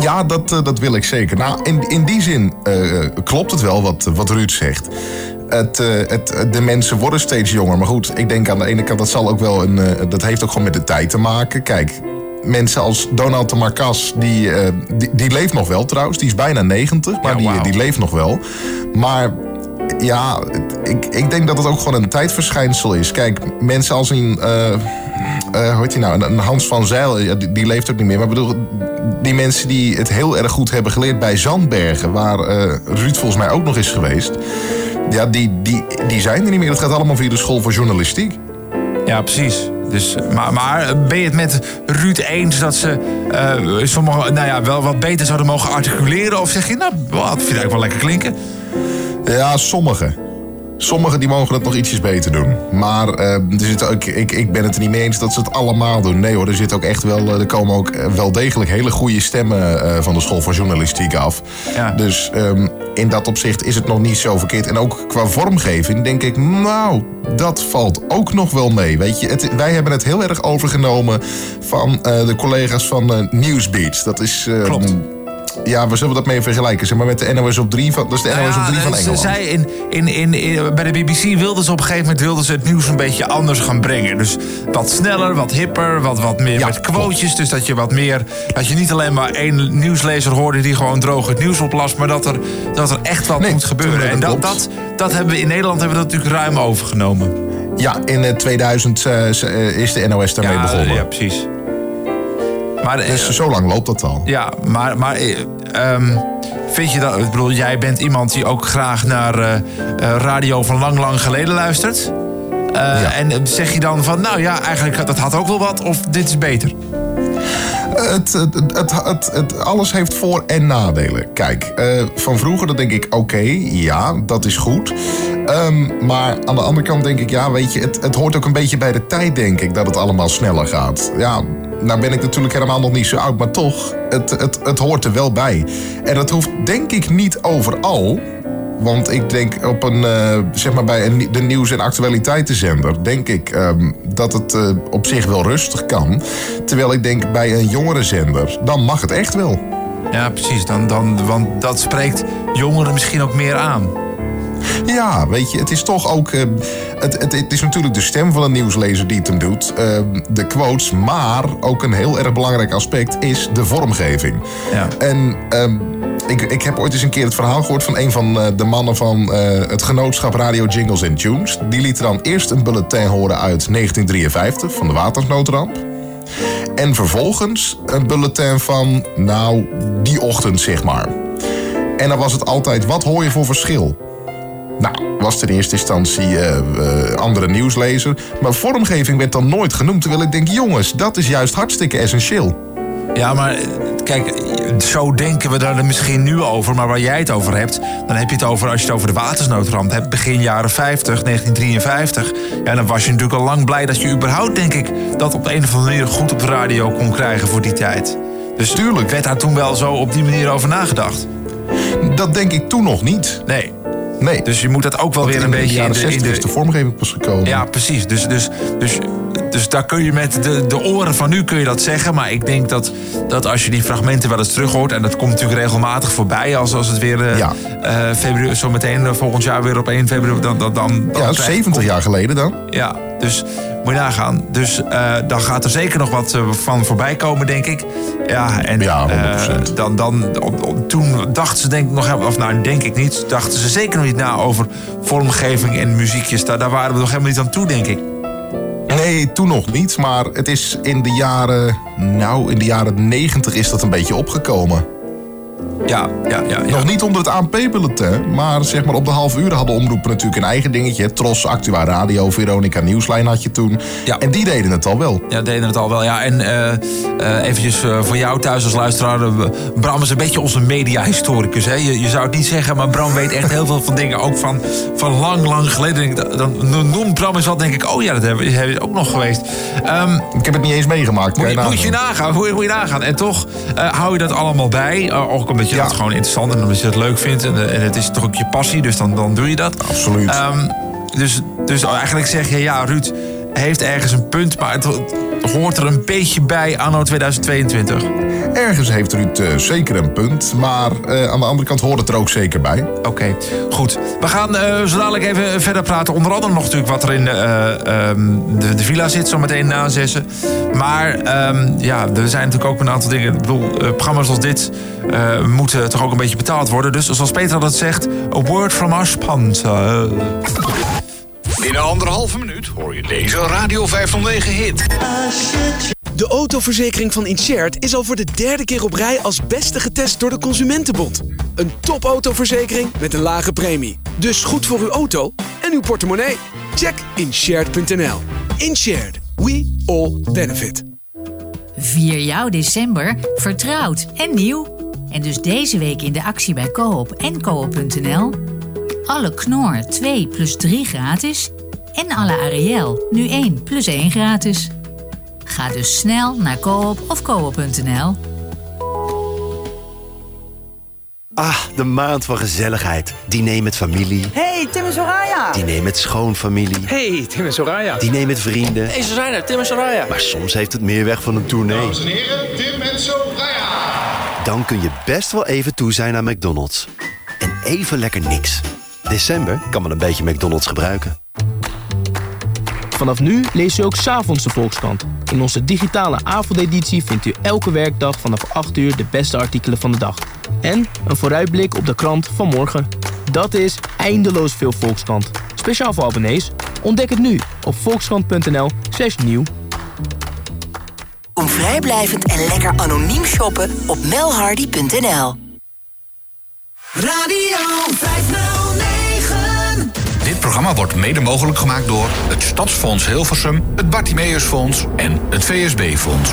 Ja, dat, eh, dat wil ik zeker. Nou, in, in die zin eh, klopt het wel wat, wat Ruud zegt. Het, eh, het, de mensen worden steeds jonger. Maar goed, ik denk aan de ene kant dat zal ook wel een. dat heeft ook gewoon met de tijd te maken. Kijk, mensen als Donald de Marcas, die, die, die leeft nog wel trouwens. Die is bijna 90, maar die, die leeft nog wel. Maar ja, ik, ik denk dat het ook gewoon een tijdverschijnsel is. Kijk, mensen als een. hoe heet die nou? Een- Hans van Zijl, ja, die, die leeft ook niet meer. Maar bedoel, die mensen die het heel erg goed hebben geleerd bij Zandbergen, waar eh, Ruud volgens mij ook nog is geweest. Ja, die, die, die zijn er niet meer. Dat gaat allemaal via de school voor journalistiek. Ja, precies. Dus, maar, maar ben je het met Ruud eens dat ze eh sommige, nou ja, wel wat beter zouden mogen articuleren? Of zeg je, nou, wat, vind ik eigenlijk wel lekker klinken? Ja, sommigen. Sommigen die mogen het nog ietsjes beter doen. Maar eh, er zit ook, ik, ik ben het er niet mee eens dat ze het allemaal doen. Nee hoor, er, zit ook echt wel, eh, er komen ook eh, wel degelijk hele goede stemmen van de school voor journalistiek af. Dus ehm, in dat opzicht is het nog niet zo verkeerd. En ook qua vormgeving denk ik, nou, dat valt ook nog wel mee. Weet je, het, wij hebben het heel erg overgenomen van de collega's van eh, Newsbeat. Dat is. Klopt. Ja, waar zullen we dat mee vergelijken? Zeg maar met de NOS op 3 van, dat is de NOS op 3 van ze Engeland. zei in, in, in, in- bij de BBC wilden ze op een gegeven moment wilden ze het nieuws een beetje anders gaan brengen. Dus wat sneller, wat hipper, wat, wat meer met quotejes. Dus dat je wat meer, dat je niet alleen maar één nieuwslezer hoorde die gewoon droog het nieuws oplast, maar dat er, dat er echt wat moet gebeuren. En dat dat, dat, hebben we in Nederland hebben we dat natuurlijk ruim overgenomen. Ja, in eh, 2000 eh, z- eh, is de NOS daarmee Ja, begonnen. ja, precies. Maar, dus zo lang loopt dat al. Ja, maar, maar eh, ehm, vind je dat... Ik bedoel, jij bent iemand die ook graag naar eh, eh, radio van lang, lang geleden luistert. Eh, En zeg je dan van, nou ja, eigenlijk dat had ook wel wat, of dit is beter? Het, het, het, het, het- alles heeft voor- en nadelen. Kijk, eh, van vroeger dan denk ik, oké, ja, dat is goed. Ehm, maar aan de andere kant denk ik, ja, weet je, het, het hoort ook een beetje bij de tijd, denk ik, dat het allemaal sneller gaat. Ja, nou ben ik natuurlijk helemaal nog niet zo oud, maar toch, het, het, het hoort er wel bij. En dat hoeft denk ik niet overal. Want ik denk op een, eh, zeg maar bij een, de nieuws- en actualiteitenzender, denk ik ehm, dat het eh, op zich wel rustig kan. Terwijl ik denk bij een jongere zender, dan mag het echt wel. Ja, precies. Dan, dan, want dat spreekt jongeren misschien ook meer aan. Ja, weet je, het is toch ook. eh, het, het, het is natuurlijk de stem van een nieuwslezer die het hem doet. eh, de quotes. Maar ook een heel erg belangrijk aspect is de vormgeving. Ja. En ehm, ik, ik heb ooit eens een keer het verhaal gehoord van een van eh, de mannen van het genootschap Radio Jingles and Tunes. Die liet dan eerst een bulletin horen uit 1953 van de watersnoodramp. En vervolgens een bulletin van, nou, die ochtend zeg maar. En dan was het altijd, wat hoor je voor verschil? Nou, was het in eerste instantie eh, andere nieuwslezer. Maar vormgeving werd dan nooit genoemd. Terwijl ik denk, jongens, dat is juist hartstikke essentieel. Ja, maar eh, kijk, zo denken we daar misschien nu over. Maar waar jij het over hebt, dan heb je het over... als je het over de watersnoodramp hebt, begin jaren 50, 1953... ja, dan was je natuurlijk al lang blij dat je überhaupt, denk ik... dat op de een of andere manier goed op de radio kon krijgen voor die tijd. Dus Tuurlijk. werd daar toen wel zo op die manier over nagedacht? Dat denk ik toen nog niet. Nee. Nee. Dus je moet dat ook wel Want weer een beetje... in de, in 60 de, is de vormgeving pas gekomen. Ja, precies. Dus, dus, dus, dus daar kun je met de, de oren van nu kun je dat zeggen. Maar ik denk dat, dat als je die fragmenten wel eens terug hoort... en dat komt natuurlijk regelmatig voorbij... als, als het weer eh, eh, februari, zo meteen eh, volgend jaar weer op 1 februari... Dan, dan, dan, dan Ja, krijg- 70 jaar geleden dan. Ja, dus moet je nagaan. Dus eh, dan gaat er zeker nog wat eh, van voorbij komen, denk ik. Ja, en eh, dan, dan, op- op- toen dachten ze denk ik nog... of nou, denk ik niet, dachten ze zeker nog niet na over vormgeving en muziekjes. Daar, daar waren we nog helemaal niet aan toe, denk ik. Nee, toen nog niet. Maar het is in de jaren... Nou, in de jaren 90 is dat een beetje opgekomen. Ja, ja, ja, Nog niet onder het ANP-bulletin, maar zeg maar op de half uur hadden omroepen natuurlijk een eigen dingetje. Tros, Actua Radio, Veronica Nieuwslijn had je toen. En die deden het al wel. Ja, deden het al wel. Ja, en eh, eventjes eh, voor jou thuis als luisteraar. Bram is een beetje onze mediahistoricus. Hè? Je, je zou het niet zeggen, maar Bram weet echt heel veel van dingen. Ook van, van lang, lang geleden. Dan, dan noemt Bram eens wat, denk ik... oh ja, dat hebben we ook nog geweest. Ehm, ik heb het niet eens meegemaakt. Moet, je, je moet je nagaan, moet je, moet je nagaan. En toch hou je dat allemaal bij. Ook omdat je dat gewoon interessant en omdat je het leuk vindt. En, eh, en het is toch ook je passie, dus dan, dan doe je dat. Absoluut. dus, dus eigenlijk zeg je, ja, Ruud heeft ergens een punt... maar het hoort er een beetje bij anno 2022. Ergens heeft Ruud eh, zeker een punt, maar eh, aan de andere kant hoort het er ook zeker bij. Oké, goed. We gaan eh, zo dadelijk even verder praten. Onder andere nog natuurlijk wat er in eh, ehm, de, de villa zit, zo meteen na zessen. Maar ehm, ja, er zijn natuurlijk ook een aantal dingen. Ik bedoel, programma's als dit moeten toch ook een beetje betaald worden. Dus zoals Peter dat zegt, a word from our sponsor. Binnen anderhalve minuut hoor je deze Radio 509 hit. De autoverzekering van Inshared is al voor de derde keer op rij als beste getest door de Consumentenbond. Een topautoverzekering met een lage premie. Dus goed voor uw auto en uw portemonnee. Check inshared.nl. Inshared. We all benefit. Vier jouw december vertrouwd en nieuw. En dus deze week in de actie bij Coop en Coop.nl. Alle Knor 2 plus 3 gratis. En alle Ariel nu 1 plus 1 gratis. Ga dus snel naar Coop of Coop.nl. Ah, de maand van gezelligheid. Diner met familie. Hey, Tim en Soraya. Diner met schoonfamilie. Hey, Tim en Soraya. Diner met vrienden. Hey, ze zijn er. Tim en Soraya. Maar soms heeft het meer weg van een tournee. Dames en heren, Tim en Soraya. Dan kun je best wel even toe zijn aan McDonald's. En even lekker niks. December kan wel een beetje McDonald's gebruiken. Vanaf nu leest u ook s'avonds de Volkskrant. In onze digitale avondeditie vindt u elke werkdag vanaf 8 uur de beste artikelen van de dag. En een vooruitblik op de krant van morgen. Dat is eindeloos veel Volkskrant. Speciaal voor abonnees. Ontdek het nu op volkskrant.nl slash nieuw. Om vrijblijvend en lekker anoniem shoppen op melhardy.nl. Radio 509. Programma wordt mede mogelijk gemaakt door het Stadsfonds Hilversum, het Bartimeusfonds en het VSB-fonds.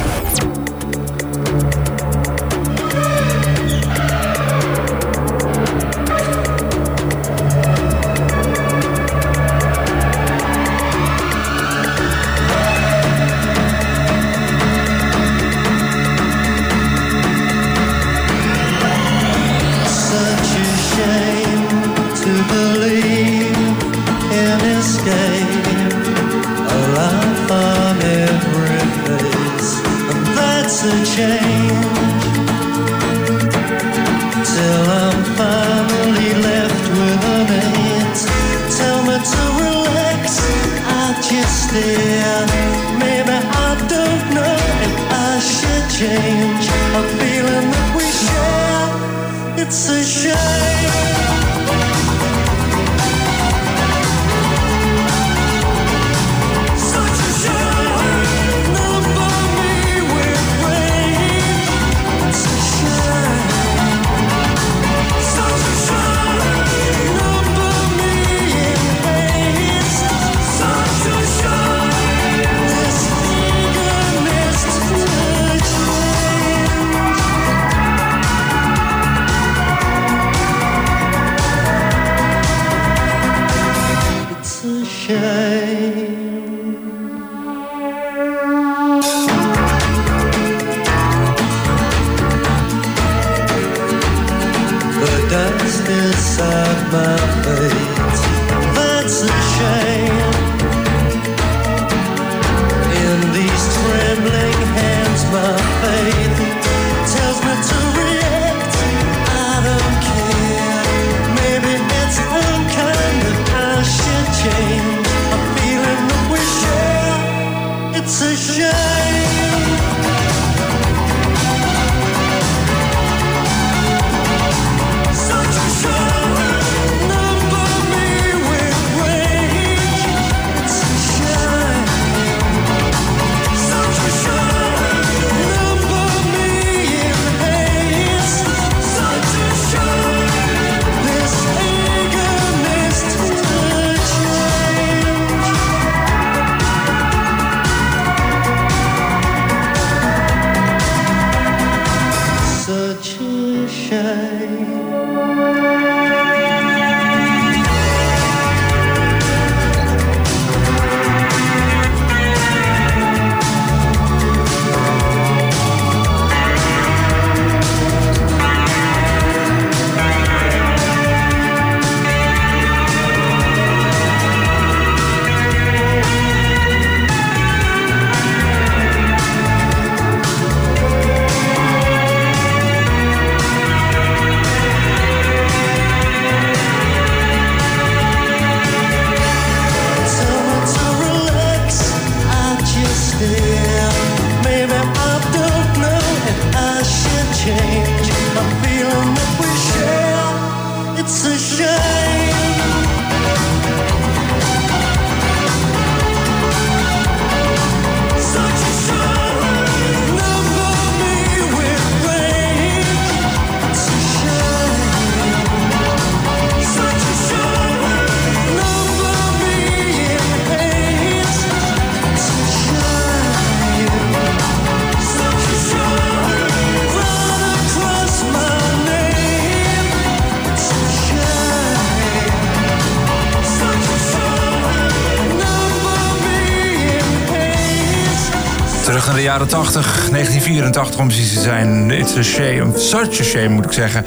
Jaren 80, 1984 om precies te zijn. It's a shame, such a shame moet ik zeggen.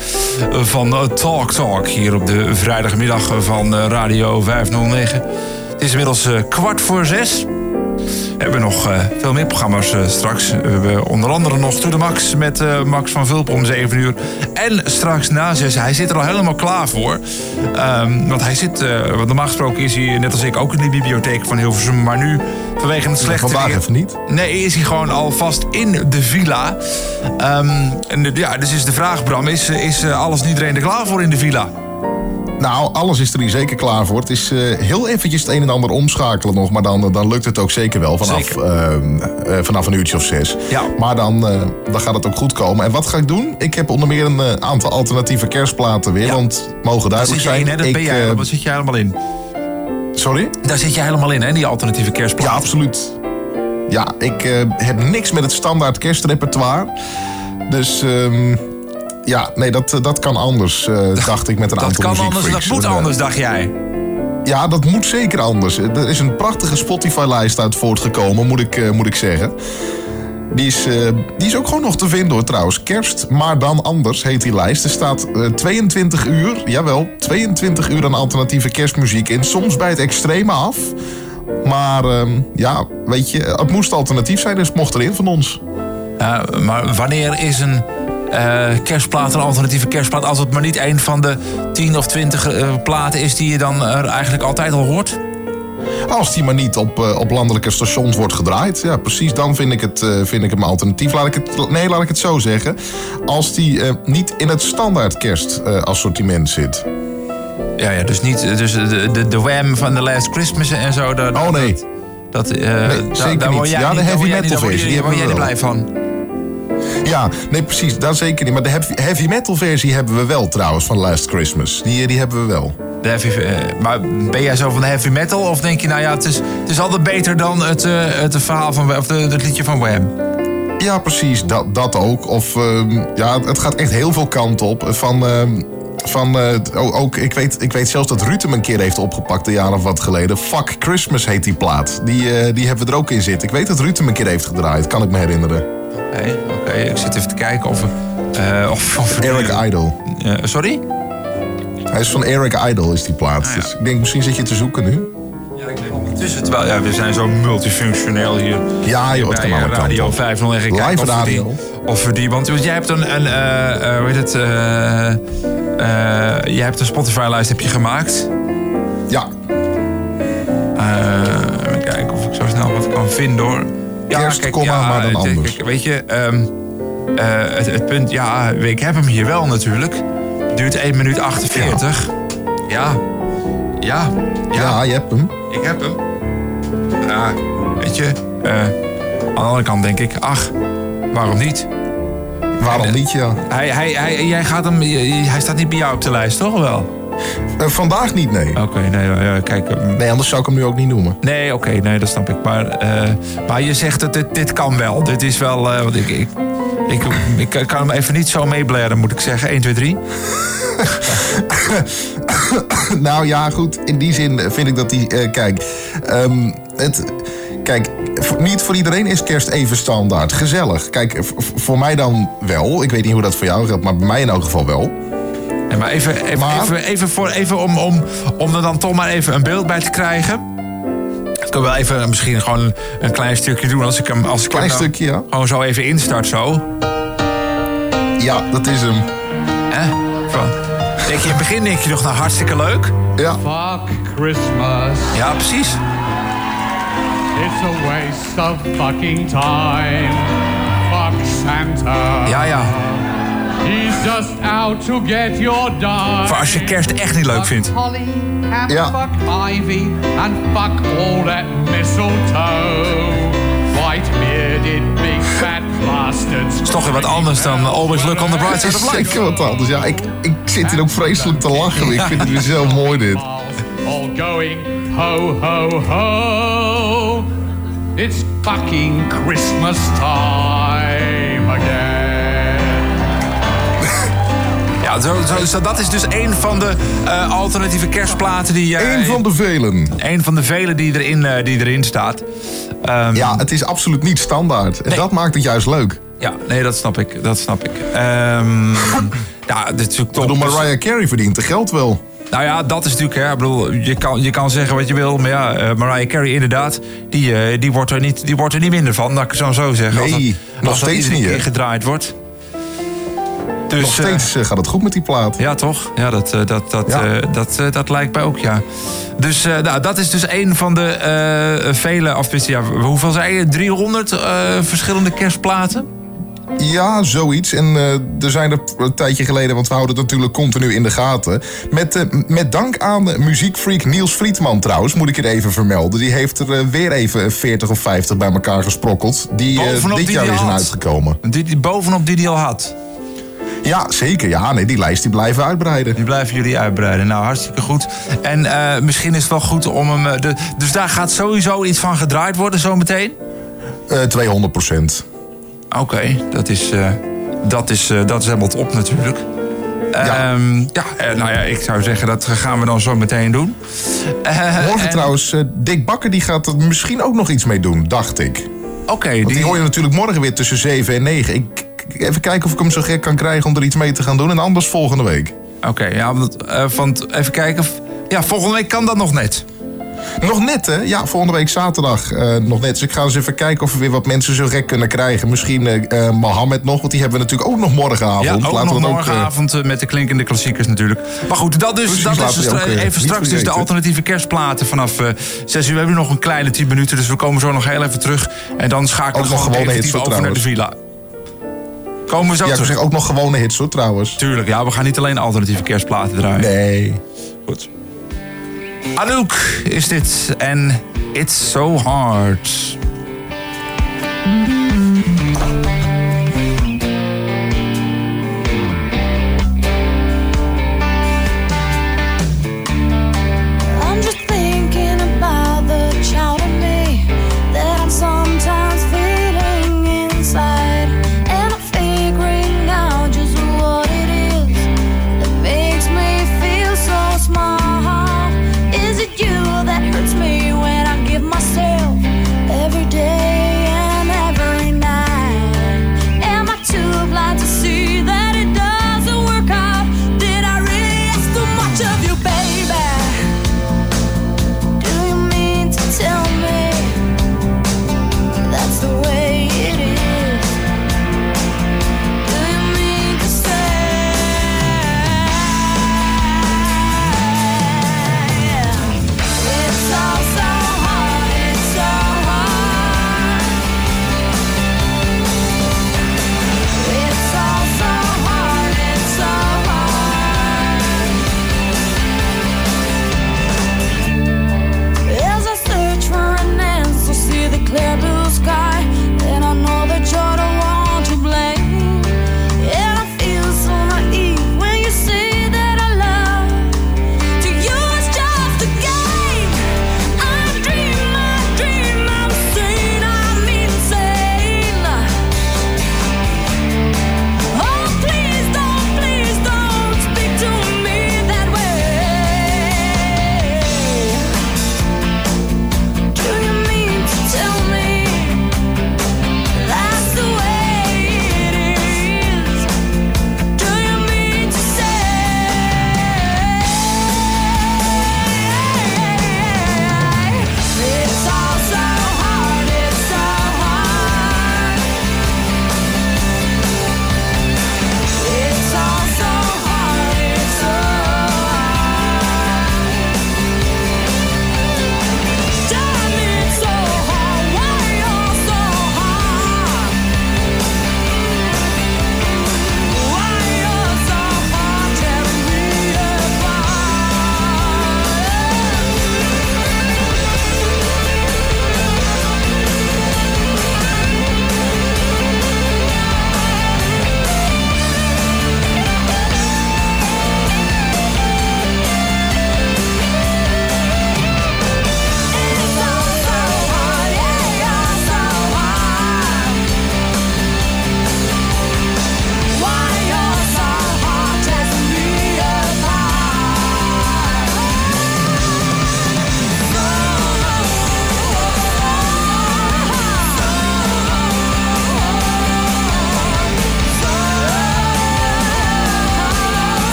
Van eh, Talk Talk hier op de vrijdagmiddag van eh, Radio 509. Het is inmiddels eh, kwart voor zes. We hebben nog veel meer programma's straks. We hebben onder andere nog To The Max met Max van Vulp om 7 uur. En straks na 6, hij zit er al helemaal klaar voor. Ehm, want hij zit, want normaal gesproken is hij net als ik ook in de bibliotheek van Hilversum. Maar nu, vanwege het slechte vandaag even niet. Nee, is hij gewoon alvast in de villa. Ehm, en de- ja, dus is de vraag, Bram, is, is eh, alles en iedereen er klaar voor in de villa? Nou, alles is er hier zeker klaar voor. Het is eh, heel eventjes het een en ander omschakelen nog. Maar dan, dan lukt het ook zeker wel vanaf, eh, eh, vanaf een uurtje of zes. Ja. Maar dan, dan gaat het ook goed komen. En wat ga ik doen? Ik heb onder meer een aantal alternatieve kerstplaten weer. Want mogen duidelijk zit jij zijn. hè? Dat ik, ben jij, daar zit jij helemaal in. Sorry? Daar zit je helemaal in, hè, die alternatieve kerstplaat. Ja, absoluut. Ja, ik eh, heb niks met het standaard kerstrepertoire. Dus ehm, ja, nee, dat, eh, dat kan anders, eh, dacht ik met een Dat aantal kan anders, dat moet anders, dacht jij. Ja, dat moet zeker anders. Er is een prachtige Spotify-lijst uit voortgekomen, moet ik, moet ik zeggen. Die is, eh, die is ook gewoon nog te vinden hoor trouwens. Kerst, maar dan anders heet die lijst. Er staat eh, 22 uur, jawel, 22 uur aan alternatieve kerstmuziek in. Soms bij het extreme af. Maar ehm, ja, weet je, het moest alternatief zijn, dus het mocht erin van ons. Maar wanneer is een eh, kerstplaat een alternatieve kerstplaat... als het maar niet een van de 10 of 20 eh, platen is... die je dan er eigenlijk altijd al hoort? Als die maar niet op, eh, op landelijke stations wordt gedraaid. Ja, precies, dan vind ik het, eh, vind ik hem alternatief. Laat ik het, nee, laat ik het zo zeggen. Als die eh, niet in het standaard kerstassortiment zit. Ja, ja dus niet dus de, de, de Wham van The Last Christmas en zo. Dat, Oh nee. Dat, eh, Nee, da- zeker daar niet. jij Ja, de heavy metal versie, Daar word jij we blij van. Ja, nee, precies, daar zeker niet. Maar de heavy, metal versie hebben we wel trouwens van Last Christmas. Die, die hebben we wel. De heavy, eh, maar ben jij zo van de heavy metal? Of denk je, nou ja, het is, het is altijd beter dan het, eh, het verhaal van... of de, het liedje van Wham? Ja, precies, dat, dat ook. Of ehm, ja, het gaat echt heel veel kanten op. Van, ehm, van eh, ook, ik weet, ik weet zelfs dat Ruud hem een keer heeft opgepakt, een jaar of wat geleden. Fuck Christmas heet die plaat. Die, eh, die hebben we er ook in zitten. Ik weet dat Ruud hem een keer heeft gedraaid, kan ik me herinneren. Oké, oké, ik zit even te kijken of... eh, of, of Eric Idle. Eh, sorry? Hij is van Eric Idle, is die plaat. Dus ik denk, misschien zit je te zoeken nu. Ja, ik ben ondertussen... Terwijl, ja, we zijn zo multifunctioneel hier. Ja, joh, het bij kan eh, alle Radio op. 501. Even kijken Live of we die- radio. Of die... Want, jij hebt een... een hoe heet het? jij hebt een Spotify-lijst heb je gemaakt. Ja. Even kijken of ik zo snel wat kan vinden hoor. Ja, Kerst, komma, maar dan anders. kijk, weet je, ehm, eh, het, het punt... Ja, ik heb hem hier wel natuurlijk. Duurt 1 minuut 48. Ja. Ja. Ja, Ja, je hebt hem. ik heb hem. Ja, weet je. eh, aan de andere kant denk ik, ach, waarom niet? Waarom niet, ja. Hij, hij, hij, jij gaat hem, hij staat niet bij jou op de lijst, toch wel? Eh, vandaag niet, nee. Oké, nee, ja, kijk. eh, Nee, anders zou ik hem nu ook niet noemen. Nee, oké, nee, dat snap ik. Maar, eh, maar je zegt dat dit, dit kan wel. Dit is wel, eh, want ik, ik, Ik, ik, kan hem even niet zo meeblaren, moet ik zeggen. 1, 2, 3. nou ja, goed. In die zin vind ik dat die. eh, kijk, ehm, het. Kijk, niet voor iedereen is kerst even standaard. Gezellig. Kijk, voor mij dan wel. Ik weet niet hoe dat voor jou geldt, maar bij mij in elk geval wel. Nee, maar even, even, even, even, voor, even om, om, om er dan toch maar even een beeld bij te krijgen. Ik kan wel even misschien gewoon een, klein stukje doen als ik hem. Als ik Klein hem nou stukje, ja. Gewoon zo even instart zo. Ja, dat is hem. Hè? Van, denk je, in het begin denk je nog, nou hartstikke leuk. Ja. Fuck Christmas. Ja, precies. It's a waste of fucking time. Fuck Santa. Ja, ja. He's just out to get your dime. Voor als je kerst echt niet leuk vindt. Holly and Ja. fuck ivy and fuck all that mistletoe. White bearded big fat bastards. is toch weer wat anders dan Always Look on the Bright Side of Life. Zeker wat anders. Ja, ik, ik zit hier ook vreselijk te lachen. Ik vind het weer zo mooi dit. All going ho ho ho. It's fucking Christmas time Ja, zo, zo, dat is dus een van de eh, alternatieve kerstplaten die... eh, Eén van de velen. Een van de vele die erin, eh, die erin staat. Ehm, Ja, het is absoluut niet standaard. En dat maakt het juist leuk. Ja, nee, dat snap ik. Dat snap ik. Ehm ja, dit is bedoel, Mariah Carey verdient de geld wel. Nou ja, dat is natuurlijk, hè, ik bedoel, je kan, je kan zeggen wat je wil, maar ja, eh, Mariah Carey inderdaad, die, die, wordt er niet, die wordt er niet minder van, dat ik het zo zo zeggen. als Nee, dat, nog als dat steeds iedere niet, keer gedraaid wordt. Dus, Nog steeds eh, gaat het goed met die plaat. Ja, toch? Ja, dat, eh, dat, dat, Ja. eh, dat, eh, dat lijkt mij ook, ja. Dus eh, nou, dat is dus een van de eh, vele, tenminste, ja, hoeveel zei je? 300 eh, verschillende kerstplaten? Ja, zoiets. En eh, er zijn er een tijdje geleden, want we houden het natuurlijk continu in de gaten. Met, eh, met dank aan eh, muziekfreak Niels Friedman trouwens, moet ik het even vermelden. Die heeft er eh, weer even 40 of 50 bij elkaar gesprokkeld. Die eh, dit die jaar die had. uitgekomen. Die, die bovenop die die al had. Ja, zeker. Ja, nee, die lijst die blijven uitbreiden. Die blijven jullie uitbreiden. Nou, hartstikke goed. En eh, misschien is het wel goed om hem... eh, de, dus daar gaat sowieso iets van gedraaid worden zometeen? Eh 200 procent. Oké, dat is... dat is, dat is helemaal op natuurlijk. Ja. ja, eh, nou ja, ik zou zeggen dat gaan we dan zo meteen doen. Eh, Morgen en- trouwens, Dick Bakker die gaat er misschien ook nog iets mee doen, dacht ik. Oké, Want die... die- hoor je natuurlijk morgen weer tussen 7 en 9. Ik, ik- even kijken of ik hem zo gek kan krijgen om er iets mee te gaan doen. En anders volgende week. Oké, ja, want, eh, want even kijken. Ja, volgende week kan dat nog net. Nog net, hè? Ja, volgende week zaterdag eh, nog net. Dus ik ga eens even kijken of we weer wat mensen zo gek kunnen krijgen. Misschien eh Mohammed nog, want die hebben we natuurlijk ook nog morgenavond. Ja, ook Laten nog we morgenavond met de klinkende klassiekers natuurlijk. Maar goed, dat dus, Precies, dat is dus ook, even straks dus de alternatieve kerstplaten vanaf eh 6 uur. We hebben nog een kleine 10 minuten, dus we komen zo nog heel even terug. En dan schakelen we nog gewoon hits, over naar de villa. Komen we zo. Ja, ik terug. zeg ook nog gewone hits, hoor, trouwens. Tuurlijk, ja, we gaan niet alleen alternatieve kerstplaten draaien. Nee. Goed. Anouk is dit en It's So Hard.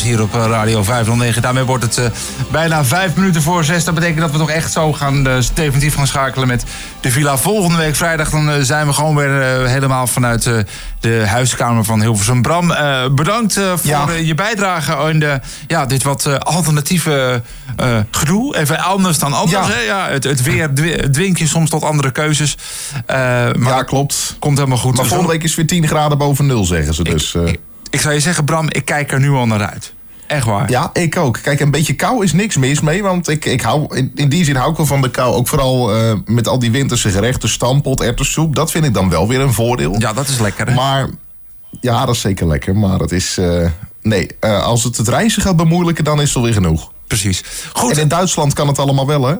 Hier op eh, Radio 509. Daarmee wordt het eh, bijna vijf minuten voor zes. Dat betekent dat we toch echt zo gaan eh, definitief gaan schakelen met de villa. Volgende week vrijdag dan zijn we gewoon weer helemaal vanuit de huiskamer van Hilversum. Bram, bedankt voor je bijdrage in de, ja, dit wat alternatieve gedoe. Even anders dan anders. Ja. Hè? Ja, het, het weer dwi- dwingt je soms tot andere keuzes. Maar ja, klopt. Komt helemaal goed. Maar volgende week is weer 10 graden boven nul, zeggen ze. Dus. Ik zou je zeggen, Bram, ik kijk er nu al naar uit. Echt waar. Ja, ik ook. Kijk, een beetje kou is niks mis mee. Want ik, ik hou, in, in die zin hou ik wel van de kou. Ook vooral eh, met al die winterse gerechten. Stampot, erwtensoep. Dat vind ik dan wel weer een voordeel. Ja, dat is lekker. Hè? Maar ja, dat is zeker lekker. Maar het is... eh, nee, eh, als het het reizen gaat bemoeilijken, dan is het alweer genoeg. Precies. Goed. En in Duitsland kan het allemaal wel, hè?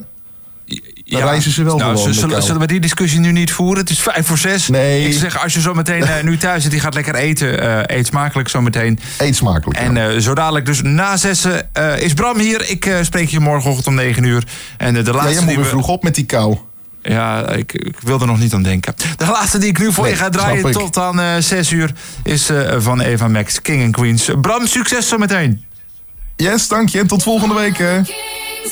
Dan reizen ze wel nou, gewoon. zullen, zullen we die discussie nu niet voeren? Het is vijf voor zes. Nee. Ik zeg, als je zo meteen eh, nu thuis zit, die gaat lekker eten. eh, eet smakelijk zo meteen. Eet smakelijk. En eh, zo dadelijk dus na zessen is Bram hier. Ik spreek je morgenochtend om negen uur. En de Ja, laatste jij moet die we- vroeg op met die kou. Ja, ik, ik wil er nog niet aan denken. De laatste die ik nu voor Nee, je ga draaien tot aan eh 6 uur is van Eva Max, King and Queens. Bram, succes zo meteen. Yes, dank je. En tot volgende week, hè.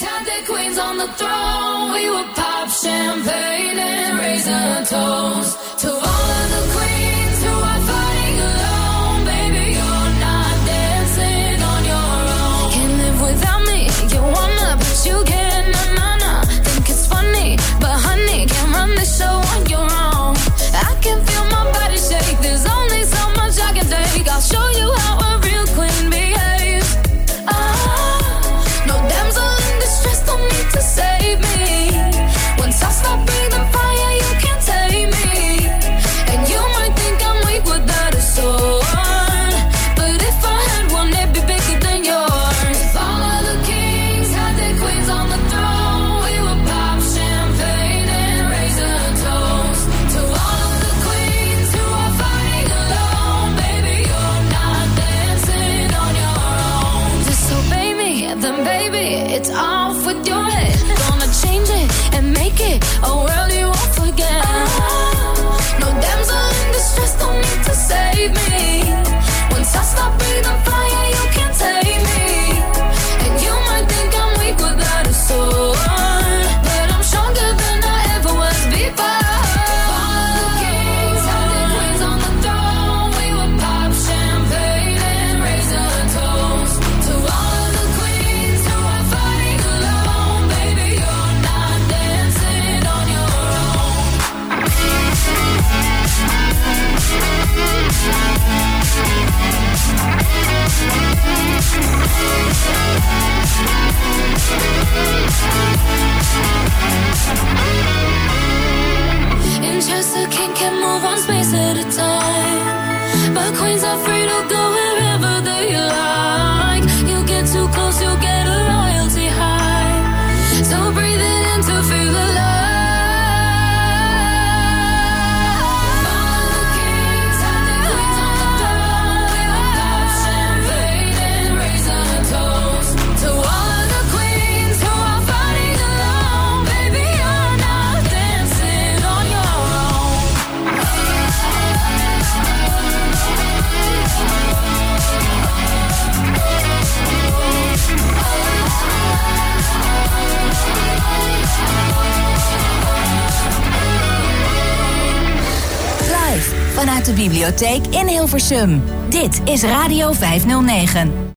Had their queens on the throne. We would pop champagne and raise a toast to In Chester, king can move one space at a time. Vanuit de bibliotheek in Hilversum. Dit is Radio 509.